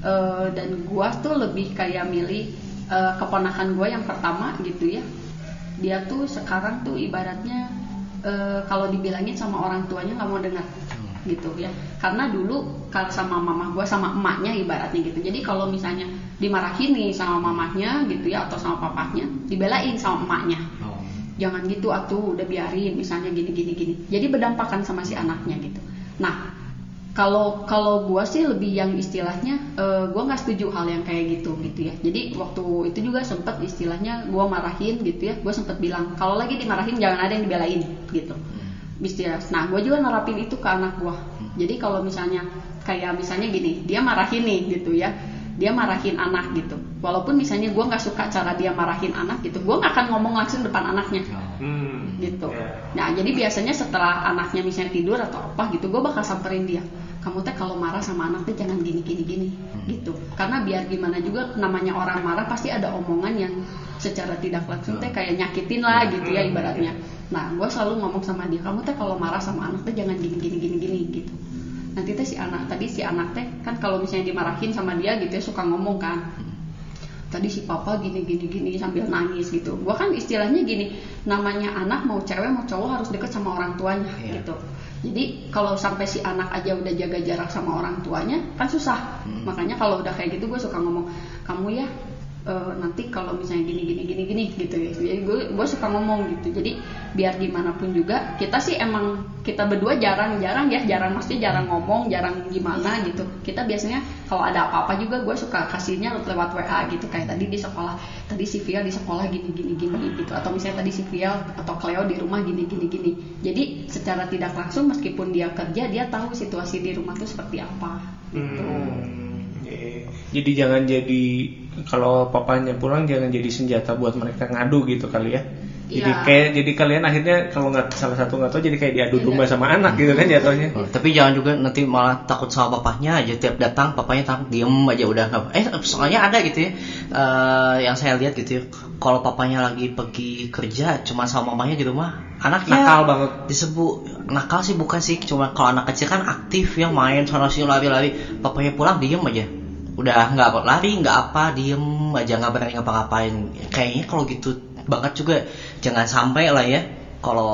Eh, dan gua tuh lebih kayak milih eh, keponakan gua yang pertama gitu ya. Dia tuh sekarang tuh ibaratnya eh, kalau dibilangin sama orang tuanya nggak mau dengar gitu ya. Karena dulu kalau sama mama gua sama emaknya ibaratnya gitu. Jadi kalau misalnya dimarahin nih sama mamahnya gitu ya atau sama papahnya dibelain sama emaknya jangan gitu atuh udah biarin misalnya gini gini gini jadi berdampakan sama si anaknya gitu nah kalau kalau gua sih lebih yang istilahnya eh, gua nggak setuju hal yang kayak gitu gitu ya jadi waktu itu juga sempet istilahnya gua marahin gitu ya gua sempet bilang kalau lagi dimarahin jangan ada yang dibelain gitu Istilah. Nah, gue juga nerapin itu ke anak gue. Jadi kalau misalnya kayak misalnya gini, dia marahin nih gitu ya, dia marahin anak gitu. Walaupun misalnya gue nggak suka cara dia marahin anak gitu, gue nggak akan ngomong langsung depan anaknya Hmm. gitu. Ya. Nah jadi biasanya setelah anaknya misalnya tidur atau apa gitu, gue bakal samperin dia. Kamu teh kalau marah sama anak teh jangan gini gini gini gitu. Karena biar gimana juga namanya orang marah pasti ada omongan yang secara tidak langsung teh kayak nyakitin lah gitu ya ibaratnya. Nah gue selalu ngomong sama dia, kamu teh kalau marah sama anak teh jangan gini gini gini gini gitu. Nanti teh si anak tadi si anak teh kan kalau misalnya dimarahin sama dia gitu ya suka ngomong kan tadi si papa gini gini gini sambil nangis gitu gua kan istilahnya gini namanya anak mau cewek mau cowok harus deket sama orang tuanya Iya. gitu jadi kalau sampai si anak aja udah jaga jarak sama orang tuanya kan susah Hmm. makanya kalau udah kayak gitu gue suka ngomong kamu ya eh, nanti kalau misalnya gini gini gini gini gitu ya. Jadi gue gue suka ngomong gitu. Jadi biar gimana pun juga kita sih emang kita berdua jarang-jarang ya. Jarang maksudnya jarang ngomong jarang gimana gitu. Kita biasanya kalau ada apa-apa juga gue suka kasihnya lewat WA gitu. Kayak tadi di sekolah tadi si Via di sekolah gini gini gini gitu. Atau misalnya tadi si Via atau Cleo di rumah gini gini gini. Jadi secara tidak langsung meskipun dia kerja dia tahu situasi di rumah tuh seperti apa. Gitu Hmm, iya. Jadi jangan jadi kalau papanya pulang jangan jadi senjata buat mereka ngadu gitu kali ya. Jadi Iya. kayak jadi kalian akhirnya kalau nggak salah satu nggak tahu jadi kayak diadu domba sama anak gitu kan jatuhnya. Oh, tapi jangan juga nanti malah takut sama papahnya aja tiap datang papanya takut diem aja udah nggak eh soalnya ada gitu ya eh, yang saya lihat gitu ya kalau papanya lagi pergi kerja cuma sama mamanya di rumah anaknya Nakal banget. disebut nakal sih bukan sih cuma kalau anak kecil kan aktif yang main sana sini lari-lari papanya pulang diem aja udah nggak lari nggak apa diem aja nggak berani ngapa-ngapain kayaknya kalau gitu banget juga jangan sampai lah ya kalau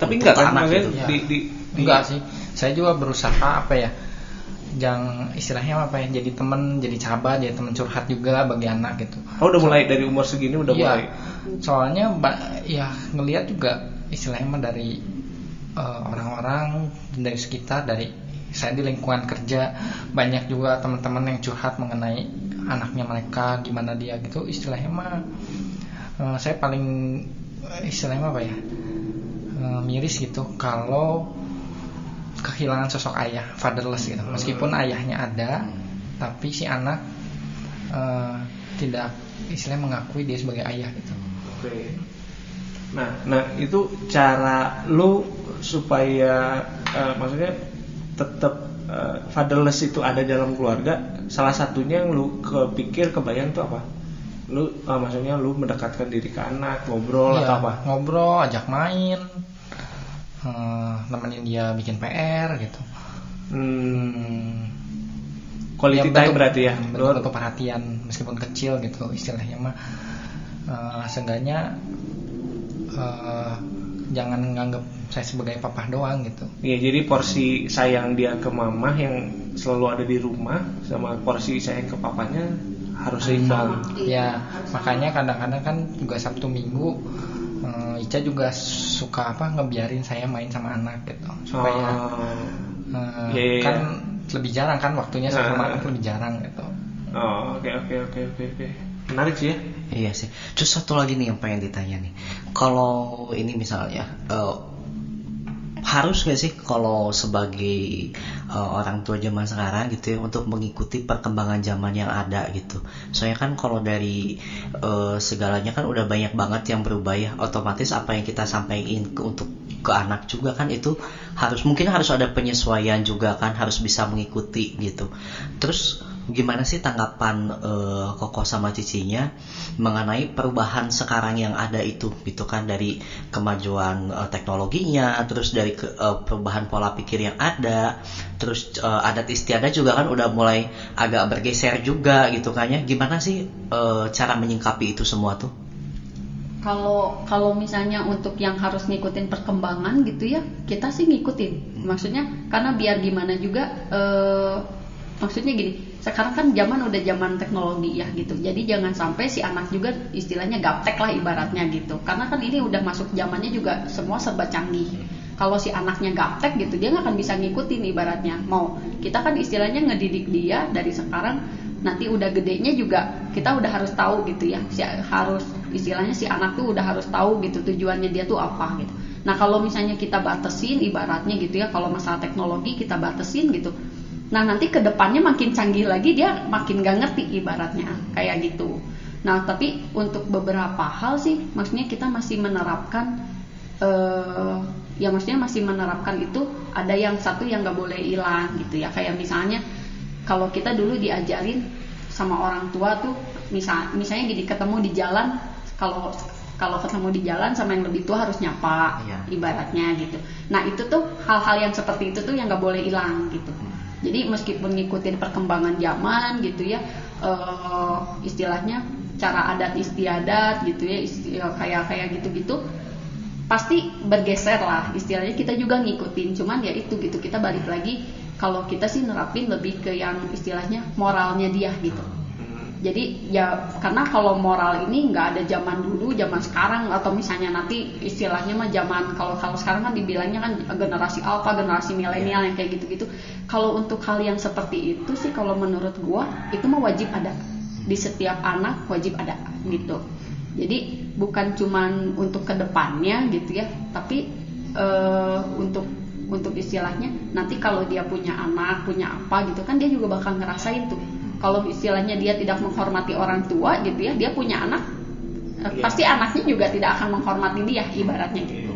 Tapi enggak kan anak gitu. Ya. di, di, di enggak sih saya juga berusaha apa ya jangan istilahnya apa ya jadi teman jadi sahabat jadi teman curhat juga bagi anak gitu Oh udah mulai dari umur segini udah Iya, mulai. soalnya ya ngelihat juga istilahnya dari eh, orang-orang dari sekitar dari saya di lingkungan kerja banyak juga teman-teman yang curhat mengenai anaknya mereka gimana dia gitu istilahnya mah eh, saya paling eh, istilahnya apa ya eh, miris gitu kalau kehilangan sosok ayah fatherless gitu. Meskipun ayahnya ada tapi si anak tidak istilahnya mengakui dia sebagai ayah gitu. Oke. Nah, nah itu cara lu supaya eh, maksudnya tetap eh, fatherless itu ada dalam keluarga. Salah satunya yang lu kepikir kebayang tuh apa? Lu eh, maksudnya lu mendekatkan diri ke anak, ngobrol Iya, atau apa? ngobrol ajak main eh, nemenin dia bikin PR gitu Hmm, quality Ya, time bentuk- berarti ya. bentuk, bentuk perhatian meskipun kecil gitu istilahnya mah Eh, seenggaknya jangan nganggap saya sebagai papa doang gitu Iya, jadi porsi sayang dia ke mama yang selalu ada di rumah sama porsi sayang ke papanya harus seimbang. ya makanya kadang-kadang kan juga Sabtu Minggu eh, Ica juga suka apa ngebiarin saya main sama anak gitu supaya Oh. eh, Iya, iya, kan lebih jarang kan waktunya sama Nah. anak lebih jarang gitu Oh, oke oke oke oke oke. Menarik sih ya. Iya sih. Terus satu lagi nih yang pengen ditanya nih. Kalau ini misalnya eh, harus gak sih kalau sebagai eh, orang tua zaman sekarang gitu ya untuk mengikuti perkembangan zaman yang ada gitu. Soalnya kan kalau dari eh, segalanya kan udah banyak banget yang berubah ya. Otomatis apa yang kita sampaikan ke untuk ke anak juga kan itu harus mungkin harus ada penyesuaian juga kan harus bisa mengikuti gitu. Terus gimana sih tanggapan eh, Koko sama cicinya mengenai perubahan sekarang yang ada itu gitu kan? Dari kemajuan eh, teknologinya terus dari ke- eh, perubahan pola pikir yang ada terus eh, adat istiadat juga kan udah mulai agak bergeser juga gitu kan ya? Gimana sih eh, cara menyingkapi itu semua tuh? Kalau kalau misalnya untuk yang harus ngikutin perkembangan gitu ya kita sih ngikutin. Maksudnya karena biar gimana juga eh, maksudnya gini sekarang kan zaman udah zaman teknologi ya gitu. Jadi jangan sampai si anak juga istilahnya gaptek lah ibaratnya gitu. Karena kan ini udah masuk zamannya juga semua serba canggih. Kalau si anaknya gaptek gitu dia nggak akan bisa ngikutin ibaratnya. Mau kita kan istilahnya ngedidik dia dari sekarang nanti udah gedenya juga kita udah harus tahu gitu ya. Si harus istilahnya si anak tuh udah harus tahu gitu tujuannya dia tuh apa gitu. Nah kalau misalnya kita batasin ibaratnya gitu ya kalau masalah teknologi kita batasin gitu nah nanti ke depannya makin canggih lagi dia makin gak ngerti ibaratnya kayak gitu. Nah tapi untuk beberapa hal sih maksudnya kita masih menerapkan eh ya maksudnya masih menerapkan itu ada yang satu yang nggak boleh hilang gitu ya. Kayak misalnya kalau kita dulu diajarin sama orang tua tuh misal misalnya gini ketemu di jalan kalau kalau ketemu di jalan sama yang lebih tua harus nyapa Iya. ibaratnya gitu. Nah itu tuh hal-hal yang seperti itu tuh yang nggak boleh hilang gitu jadi meskipun ngikutin perkembangan zaman gitu ya eh, istilahnya cara adat istiadat gitu ya isti- kayak kayak gitu-gitu pasti bergeser lah istilahnya kita juga ngikutin cuman ya itu gitu kita balik lagi kalau kita sih nerapin lebih ke yang istilahnya moralnya dia gitu. Jadi ya karena kalau moral ini nggak ada zaman dulu zaman sekarang atau misalnya nanti istilahnya mah zaman kalau kalau sekarang kan dibilangnya kan generasi alpha generasi milenial yang kayak gitu-gitu. Kalau untuk hal yang seperti itu sih kalau menurut gua itu mah wajib ada. Di setiap anak wajib ada gitu. Jadi bukan cuman untuk ke depannya gitu ya tapi eh, untuk untuk istilahnya nanti kalau dia punya anak punya apa gitu kan dia juga bakal ngerasain tuh kalau istilahnya dia tidak menghormati orang tua gitu ya dia punya anak eh, Iya. pasti anaknya juga tidak akan menghormati dia ibaratnya gitu.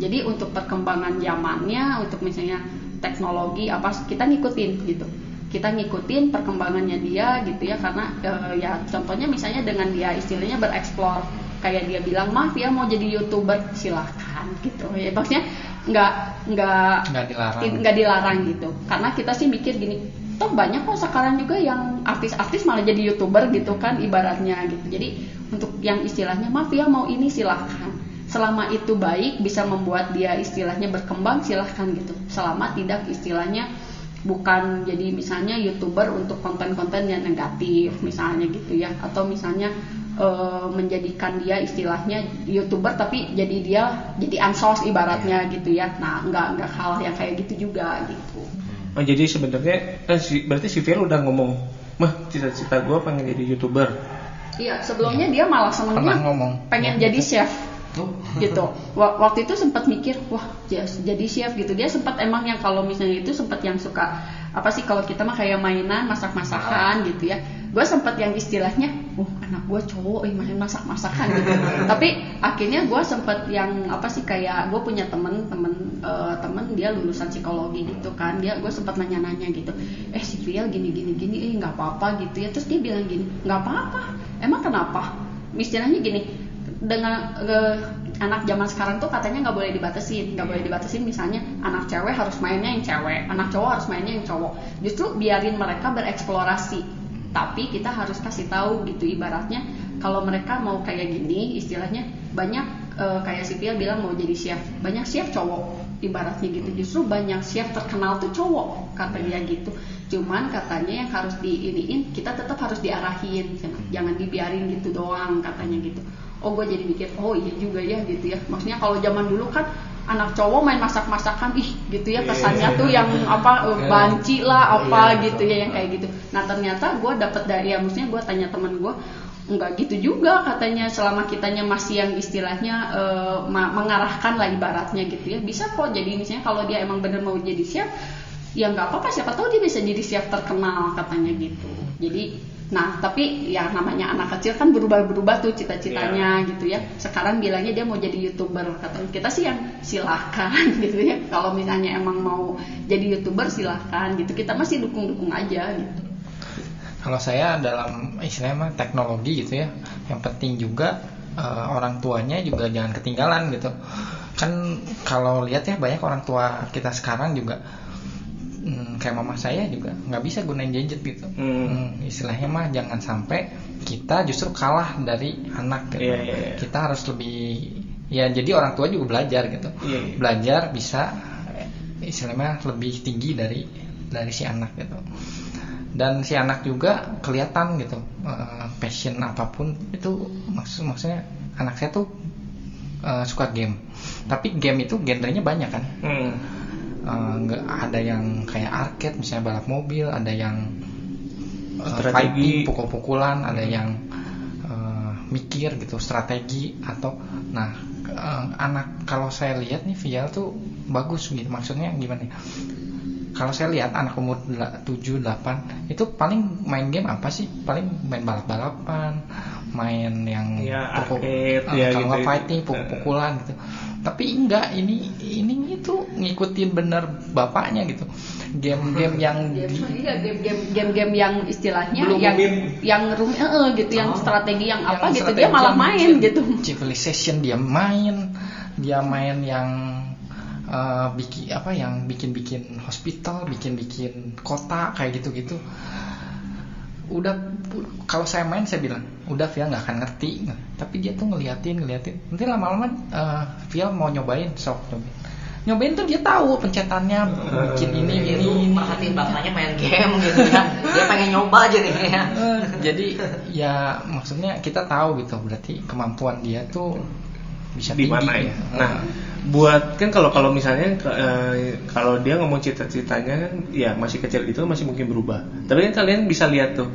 Jadi untuk perkembangan zamannya untuk misalnya teknologi apa kita ngikutin gitu. Kita ngikutin perkembangannya dia gitu ya karena eh, ya contohnya misalnya dengan dia istilahnya bereksplor kayak dia bilang maaf ya mau jadi youtuber silahkan gitu. Ya maksudnya nggak nggak Nggak dilarang. nggak dilarang gitu. Karena kita sih mikir gini toh banyak kok sekarang juga yang artis-artis malah jadi youtuber gitu kan ibaratnya gitu. Jadi untuk yang istilahnya maaf ya mau ini silahkan. Selama itu baik bisa membuat dia istilahnya berkembang silahkan gitu. Selama tidak istilahnya bukan jadi misalnya youtuber untuk konten-konten yang negatif misalnya gitu ya. Atau misalnya e, menjadikan dia istilahnya youtuber tapi jadi dia jadi ansos ibaratnya gitu ya. Nah nggak nggak hal yang kayak gitu juga gitu oh, jadi sebenarnya eh, si, berarti si Phil udah ngomong mah cita-cita gue pengen jadi youtuber. Iya sebelumnya dia malah senengnya Pernah ngomong. pengen Ya, jadi chef. Gitu. Wa- waktu itu sempat mikir wah jadi chef gitu. Dia sempat emang yang kalau misalnya itu sempat yang suka apa sih kalau kita mah kayak mainan masak-masakan gitu ya. Gue sempat yang istilahnya uh anak gue cowok eh main masak-masakan gitu. *laughs* Tapi akhirnya gue sempat yang apa sih kayak gue punya temen temen eh, temen dia lulusan psikologi gitu kan. Dia gue sempat nanya-nanya gitu eh si Fiel gini gini gini eh nggak apa-apa gitu ya. Terus dia bilang gini nggak apa-apa emang kenapa? Istilahnya gini dengan eh, anak zaman sekarang tuh katanya nggak boleh dibatasin. Nggak boleh dibatasin misalnya anak cewek harus mainnya yang cewek anak cowok harus mainnya yang cowok. Justru biarin mereka bereksplorasi. Tapi kita harus kasih tahu gitu ibaratnya kalau mereka mau kayak gini istilahnya banyak eh, kayak si Pia bilang mau jadi chef. Banyak chef cowok ibaratnya gitu. Justru banyak chef terkenal tuh cowok kata dia gitu. Cuman katanya yang harus diiniin kita tetap harus diarahin. Jangan dibiarin gitu doang katanya gitu oh gue jadi mikir oh iya juga ya gitu ya. Maksudnya kalau zaman dulu kan anak cowok main masak-masakan ih gitu ya kesannya tuh yang apa eh, banci lah apa gitu ya yang kayak gitu. Nah ternyata gue dapet dari ya maksudnya gue tanya temen gue nggak gitu juga katanya selama kitanya masih yang istilahnya ma- mengarahkan lah ibaratnya gitu ya. Bisa kok jadi misalnya kalau dia emang bener mau jadi chef ya nggak apa-apa siapa tahu dia bisa jadi chef terkenal katanya gitu. Jadi nah tapi ya namanya anak kecil kan berubah-berubah tuh cita-citanya gitu ya. Sekarang bilangnya dia mau jadi youtuber. Katanya kita sih yang silahkan *laughs* gitu ya. Kalau misalnya emang mau jadi youtuber silahkan gitu. Kita masih dukung-dukung aja gitu. Kalau saya dalam istilahnya mah teknologi gitu ya, yang penting juga eh, orang tuanya juga jangan ketinggalan gitu. Kan kalau lihat ya banyak orang tua kita sekarang juga hmm, kayak mama saya juga nggak bisa gunain gadget gitu. Hmm. Hmm, istilahnya mah jangan sampai kita justru kalah dari anak gitu. Iya, iya, iya. Kita harus lebih ya jadi orang tua juga belajar gitu. Iya, iya. Belajar bisa istilahnya lebih tinggi dari dari si anak gitu dan si anak juga kelihatan gitu eh, passion apa pun itu maksud maksudnya anak saya tuh eh, suka game tapi game itu genrenya banyak kan Hmm. Eh, nggak ada yang kayak arcade misalnya balap mobil ada yang Strategi. fighting pukul-pukulan ada yang eh, mikir gitu strategi atau nah eh, anak kalau saya lihat nih Vial tuh bagus gitu maksudnya gimana ya? kalau saya lihat anak umur 7 8 itu paling main game apa sih paling main balap-balapan main yang Ya, pukul- arcade, eh, ya kalau gitu. nggak fighting pukul-pukulan gitu tapi enggak ini ini itu ngikutin bener bapaknya gitu game-game yang di, Iya game-game game-game yang istilahnya Belum yang game. yang room eh, eh, gitu yang Oh. strategi yang yang apa gitu strategi dia malah yang main gitu. civilization dia main dia main yang eh, bikin apa yang bikin-bikin hospital bikin-bikin kota kayak gitu-gitu udah kalau saya main saya bilang udah Via nggak akan ngerti. Tapi dia tuh ngeliatin ngeliatin. Nanti lama-lama uh, Via mau nyobain sok nyobain. Nyobain tuh dia tahu pencetannya bikin ini Dia ini tuh ini. Merhatiin bapaknya main game gitu ya. Dia pengen nyoba aja nih ya. Eh, jadi ya maksudnya kita tahu gitu berarti kemampuan dia tuh bisa di mana ya. ya. Nah, buat kan kalau kalau misalnya eh, kalau dia ngomong cita-citanya kan ya masih kecil itu masih mungkin berubah. Tapi kan kalian bisa lihat tuh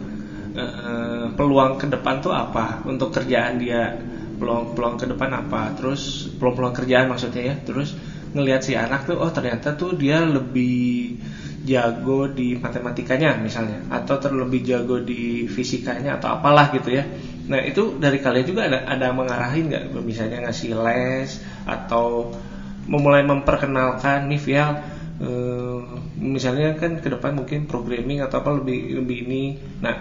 eh, peluang ke depan tuh apa? Untuk kerjaan dia peluang-peluang ke depan apa? Terus peluang-peluang kerjaan maksudnya ya. Terus ngelihat si anak tuh oh ternyata tuh dia lebih jago di matematikanya misalnya. Atau terlebih jago di fisikanya atau apalah gitu ya. Nah itu dari kalian juga ada ada mengarahin nggak? Misalnya ngasih les atau memulai memperkenalkan nih Vial eh, misalnya kan ke depan mungkin programming atau apa lebih lebih ini. Nah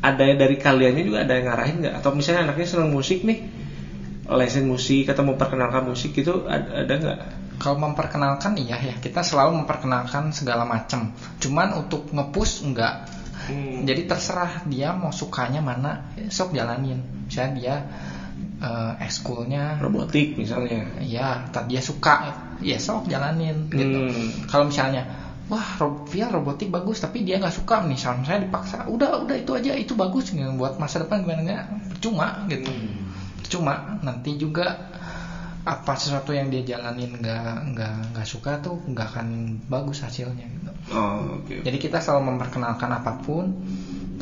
ada dari kaliannya juga ada yang ngarahin nggak atau misalnya anaknya senang musik nih lesin musik atau memperkenalkan musik itu ada nggak Kalau memperkenalkan iya ya kita selalu memperkenalkan segala macam. Cuman untuk ngepush enggak. Hmm. Jadi terserah dia mau sukanya mana, sok jalanin. Misalnya dia eh, ekskulnya robotik misalnya ya tak dia suka ya sok jalanin gitu Hmm. kalau misalnya wah via robotik bagus tapi dia nggak suka misalnya saya dipaksa udah udah itu aja itu bagus gitu. buat masa depan gimana nggak cuma gitu. Cuma nanti juga apa sesuatu yang dia jalanin nggak nggak nggak suka tuh nggak akan bagus hasilnya gitu. Oh oke jadi kita selalu memperkenalkan apa pun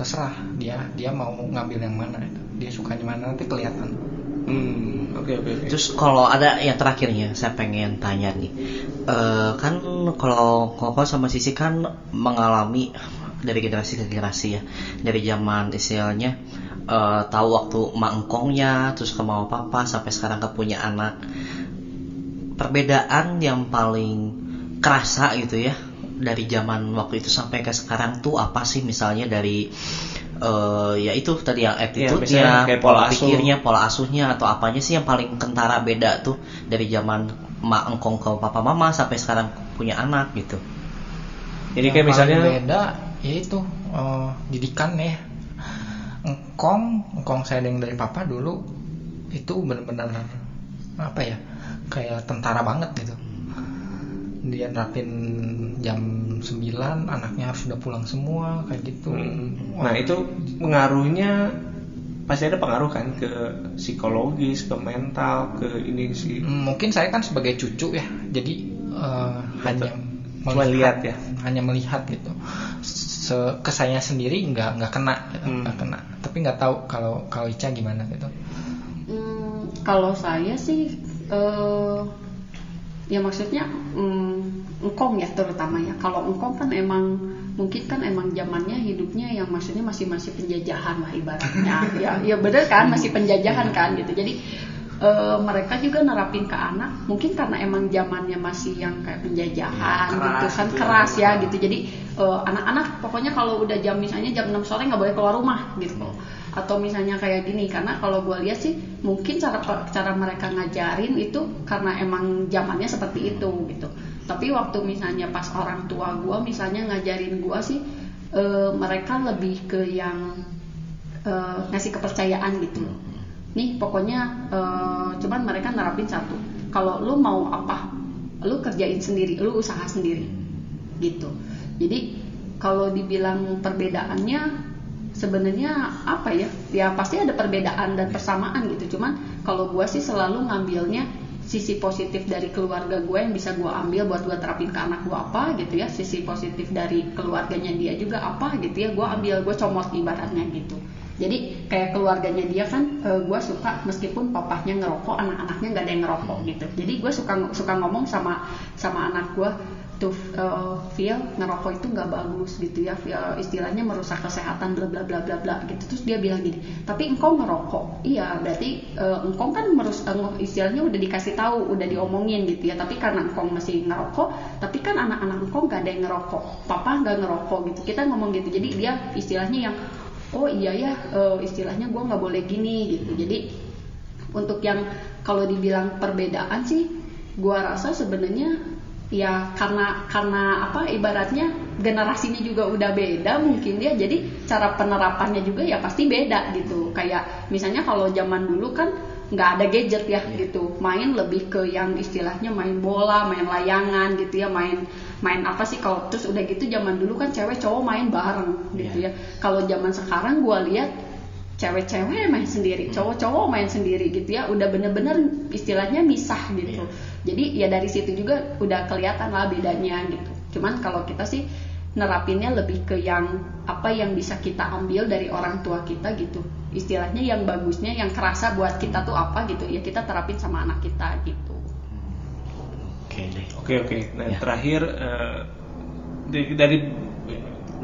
terserah dia dia mau ngambil yang mana gitu. dia sukanya mana nanti kelihatan Hmm, oke oke Terus kalau ada yang terakhirnya saya pengen tanya nih, Eh, kan kalau Koko sama Sisi kan mengalami dari generasi ke generasi ya, dari zaman istilahnya eh, tahu waktu emak engkongnya, terus ke mau papa sampai sekarang ke punya anak. Perbedaan yang paling kerasa gitu ya dari zaman waktu itu sampai ke sekarang tuh apa sih misalnya dari eh ya itu tadi yang misalnya attitude-nya, kayak pola pola asuh. pikirnya, pola asuhnya atau apanya sih yang paling kentara beda tuh dari zaman emak engkong ke papa mama sampai sekarang punya anak gitu. jadi Yang kayak misalnya beda yaitu eh, didikan ya engkong engkong saya yang dari papa dulu itu benar-benar apa ya kayak tentara banget gitu dia nerapin jam 9 anaknya harus sudah pulang semua kayak gitu Hmm. Nah itu pengaruhnya pasti ada pengaruh kan ke psikologis, ke mental, ke ini sih. Hmm, mungkin saya kan sebagai cucu ya jadi eh, hanya Cuma lihat ya. hanya melihat gitu Se ke saya sendiri nggak nggak kena gitu, Hmm. nggak kena tapi nggak tahu kalau kalau Ica gimana gitu Hmm, kalau saya sih eh ya maksudnya hmm, engkong ya terutama ya. Kalau engkong kan emang mungkin kan emang zamannya hidupnya yang maksudnya masih masih penjajahan lah ibaratnya. *laughs* ya ya bener kan masih penjajahan kan gitu. Jadi eh, mereka juga nerapin ke anak mungkin karena emang zamannya masih yang kayak penjajahan Ya, keras gitu kan gitu. keras ya gitu. Jadi eh, anak-anak pokoknya kalau udah jam misalnya jam 6 sore nggak boleh keluar rumah gitu atau misalnya kayak gini karena kalau gue lihat sih mungkin cara cara mereka ngajarin itu karena emang zamannya seperti itu gitu. Tapi waktu misalnya pas orang tua gue misalnya ngajarin gue sih eh, mereka lebih ke yang eh, ngasih kepercayaan gitu. Nih pokoknya eh, cuman mereka nerapin satu. Kalau lu mau apa lu kerjain sendiri lu usaha sendiri gitu. Jadi kalau dibilang perbedaannya sebenarnya apa ya? Ya pasti ada perbedaan dan persamaan gitu. Cuman kalau gue sih selalu ngambilnya sisi positif dari keluarga gue yang bisa gue ambil buat gue terapin ke anak gue apa gitu ya. Sisi positif dari keluarganya dia juga apa gitu ya. Gue ambil gue comot ibaratnya gitu. Jadi kayak keluarganya dia kan gue suka meskipun papahnya ngerokok anak-anaknya nggak ada yang ngerokok gitu. Jadi gue suka suka ngomong sama sama anak gue tuh uh, feel ngerokok itu nggak bagus gitu ya feel, istilahnya merusak kesehatan bla bla bla bla bla gitu. Terus dia bilang gini tapi engkau ngerokok? Iya berarti uh, engkau kan merus uh, istilahnya udah dikasih tahu udah diomongin gitu ya. Tapi karena engkau masih ngerokok tapi kan anak-anak engkau nggak ada yang ngerokok papa nggak ngerokok gitu. Kita ngomong gitu. Jadi dia istilahnya yang oh iya ya uh, istilahnya gue nggak boleh gini gitu. Jadi untuk yang kalau dibilang perbedaan sih gua rasa sebenarnya ya karena karena apa ibaratnya generasinya juga udah beda mungkin dia jadi cara penerapannya juga ya pasti beda gitu. Kayak misalnya kalau zaman dulu kan nggak ada gadget ya gitu. Main lebih ke yang istilahnya main bola main layangan gitu ya. Main main apa sih kalau terus udah gitu zaman dulu kan cewek cowok main bareng gitu ya. Kalau zaman sekarang gua lihat cewek-cewek main sendiri, cowok-cowok main sendiri gitu ya, udah bener-bener istilahnya misah gitu. Jadi ya dari situ juga udah kelihatan lah bedanya gitu. Cuman kalau kita sih nerapinnya lebih ke yang apa yang bisa kita ambil dari orang tua kita gitu. Istilahnya yang bagusnya, yang kerasa buat kita tuh apa gitu, ya kita terapin sama anak kita gitu. Oke deh. Oke oke. Nah Ya. terakhir eh, dari, dari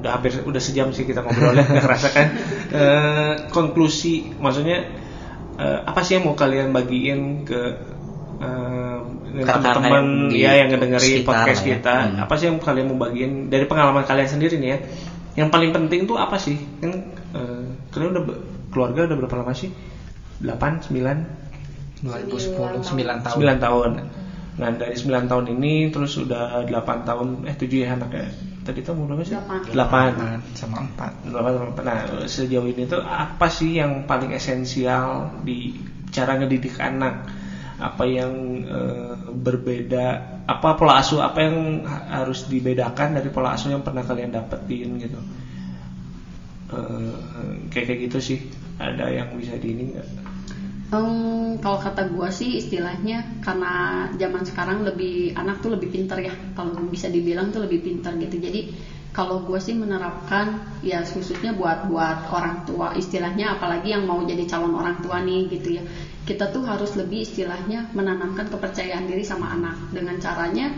udah hampir udah sejam sih kita ngobrol ya, *laughs* nggak kerasa kan? Eh, konklusi, maksudnya eh, apa sih yang mau kalian bagiin ke eh, Kakak-kakak teman-teman ya yang ngedengerin podcast ya. kita? Hmm. Apa sih yang kalian mau bagiin dari pengalaman kalian sendiri nih ya? Yang paling penting tuh apa sih? Kan eh, kalian udah keluarga udah berapa lama sih? 8, 9, 2010 9 tahun 9 tahun. Nah dari 9 tahun ini terus udah 8 tahun eh 7 ya anaknya. Tadi tuh umur berapa sih? Delapan. 8. sama 4 Nah sejauh ini tuh apa sih yang paling esensial di cara ngedidik anak? Apa yang eh, berbeda? Apa pola asuh apa yang ha- harus dibedakan dari pola asuh yang pernah kalian dapetin gitu? Eh, kayak kayak gitu sih. Ada yang bisa di ini nggak Em, kalau kata gua sih istilahnya karena zaman sekarang lebih anak tuh lebih pinter ya. Kalau bisa dibilang tuh lebih pinter gitu. Jadi kalau gua sih menerapkan ya khususnya buat buat orang tua istilahnya apalagi yang mau jadi calon orang tua nih gitu ya. Kita tuh harus lebih istilahnya menanamkan kepercayaan diri sama anak. Dengan caranya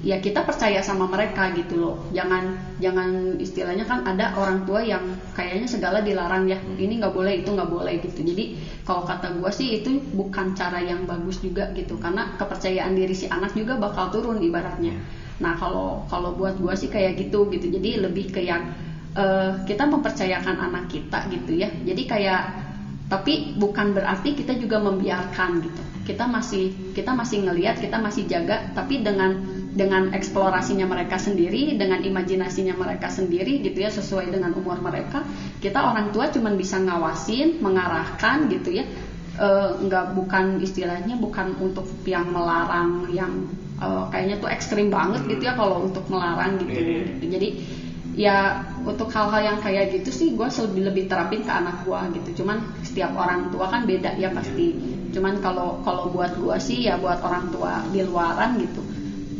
ya kita percaya sama mereka gitu loh. Jangan jangan istilahnya kan ada orang tua yang kayaknya segala dilarang ya. Ini nggak boleh itu nggak boleh gitu. Jadi kalau kata gue sih itu bukan cara yang bagus juga gitu. Karena kepercayaan diri si anak juga bakal turun ibaratnya. Nah kalau kalau buat gue sih kayak gitu gitu. Jadi lebih ke yang eh, kita mempercayakan anak kita gitu ya. Jadi kayak tapi bukan berarti kita juga membiarkan gitu. Kita masih kita masih ngelihat kita masih jaga tapi dengan dengan eksplorasinya mereka sendiri dengan imajinasinya mereka sendiri gitu ya sesuai dengan umur mereka kita orang tua cuman bisa ngawasin mengarahkan gitu ya. Eh, nggak bukan istilahnya bukan untuk yang melarang yang eh, kayaknya tuh ekstrim banget gitu ya kalau untuk melarang gitu, Iya. gitu. jadi ya untuk hal-hal yang kayak gitu sih gue lebih lebih terapin ke anak gue gitu. Cuman setiap orang tua kan beda ya pasti. Cuman kalau kalau buat gue sih ya buat orang tua di luaran gitu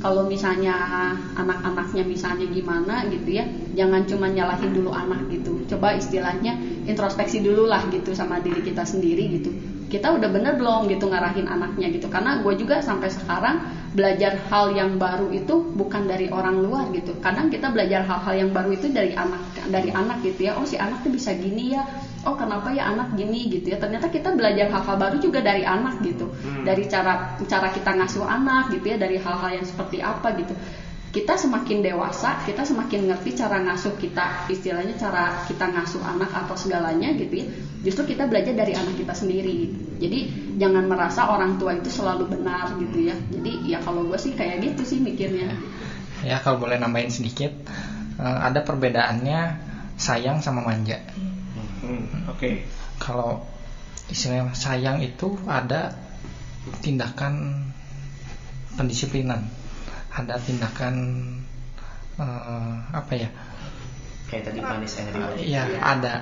kalau misalnya anak-anaknya misalnya gimana gitu ya jangan cuma nyalahin dulu anak gitu. Coba istilahnya introspeksi dulu lah gitu sama diri kita sendiri gitu kita udah bener belum gitu ngarahin anaknya gitu. Karena gue juga sampai sekarang belajar hal yang baru itu bukan dari orang luar gitu. Kadang kita belajar hal-hal yang baru itu dari anak dari anak gitu ya. Oh si anak tuh bisa gini ya. Oh kenapa ya anak gini gitu ya. Ternyata kita belajar hal-hal baru juga dari anak gitu. Dari cara cara kita ngasuh anak gitu ya. Dari hal-hal yang seperti apa gitu kita semakin dewasa kita semakin ngerti cara ngasuh kita istilahnya cara kita ngasuh anak atau segalanya gitu ya. Justru kita belajar dari anak kita sendiri. Gitu. jadi jangan merasa orang tua itu selalu benar gitu ya. Jadi ya kalau gue sih kayak gitu sih mikirnya. Ya kalau boleh nambahin sedikit, eh, ada perbedaannya sayang sama manja. Hmm, oke. Kalau istilahnya sayang itu ada tindakan pendisiplinan, ada tindakan eh, apa ya? kayak tadi manis yang tadi Iya ada.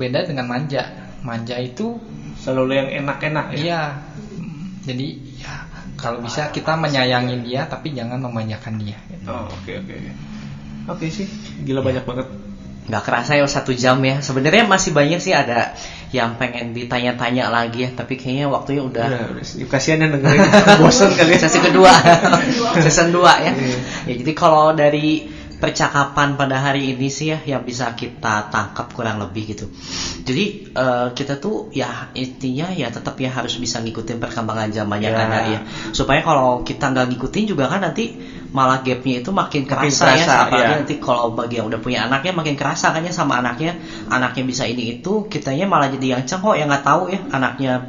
Beda dengan manja. Manja itu selalu yang enak-enak ya iya. Jadi ya kalau bisa kita menyayangi dia tapi jangan memanjakan dia. gitu. oh oke oke oke sih gila banyak banget nggak kerasa ya satu jam ya. Sebenarnya masih banyak sih ada yang pengen ditanya-tanya lagi ya. Tapi kayaknya waktunya udah udah. kasihan yang dengerin. *laughs* Bosan kali ya. Sesi kedua. *laughs* Season 2 ya. Iya. ya jadi kalau dari percakapan pada hari ini sih ya yang bisa kita tangkap kurang lebih gitu. Jadi eh, kita tuh ya intinya ya tetap ya harus bisa ngikutin perkembangan zaman yang Ya. ada ya supaya kalau kita nggak ngikutin juga kan nanti malah gapnya itu makin kerasa, kerasa, ya apalagi ya. nanti kalau bagi yang udah punya anaknya makin kerasa kan ya sama anaknya anaknya bisa ini itu kitanya malah jadi yang cengkok yang nggak tahu ya anaknya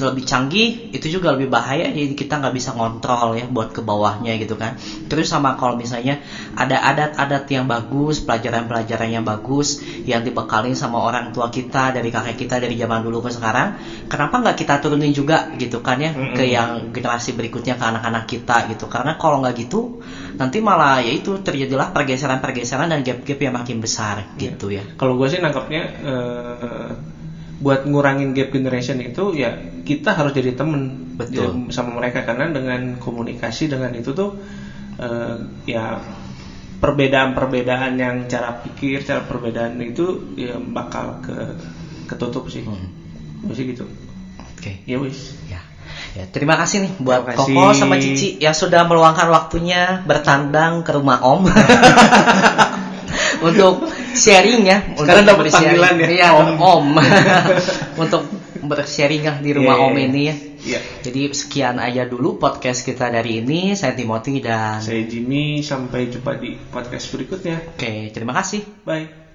lebih canggih itu juga lebih bahaya jadi kita nggak bisa ngontrol ya buat ke bawahnya gitu kan. Terus sama kalau misalnya ada adat-adat yang bagus pelajaran-pelajaran yang bagus yang dibekalin sama orang tua kita dari kakek kita dari zaman dulu ke sekarang kenapa nggak kita turunin juga gitu kan ya ke yang generasi berikutnya ke anak-anak kita gitu. Karena kalau nggak gitu nanti malah ya itu terjadilah pergeseran-pergeseran dan gap-gap yang makin besar gitu ya. Kalau gue sih nangkapnya eh, buat ngurangin gap generation itu ya kita harus jadi temen Betul. ya, sama mereka karena dengan komunikasi dengan itu tuh eh, ya perbedaan-perbedaan yang cara pikir cara perbedaan itu ya bakal ke ketutup sih Hmm. Gua sih gitu oke ya wis Ya. Ya, terima kasih nih buat kasih. Koko sama Cici yang sudah meluangkan waktunya bertandang ke rumah Om *laughs* *laughs* untuk sharing ya. Sekarang dapat panggilan ya, Iya, Om. Om. *laughs* untuk bersharing lah di rumah Iya, Om iya. ini ya. Iya. Jadi sekian aja dulu podcast kita dari ini. Saya Timothy dan saya Jimmy sampai jumpa di podcast berikutnya Oke, terima kasih. bye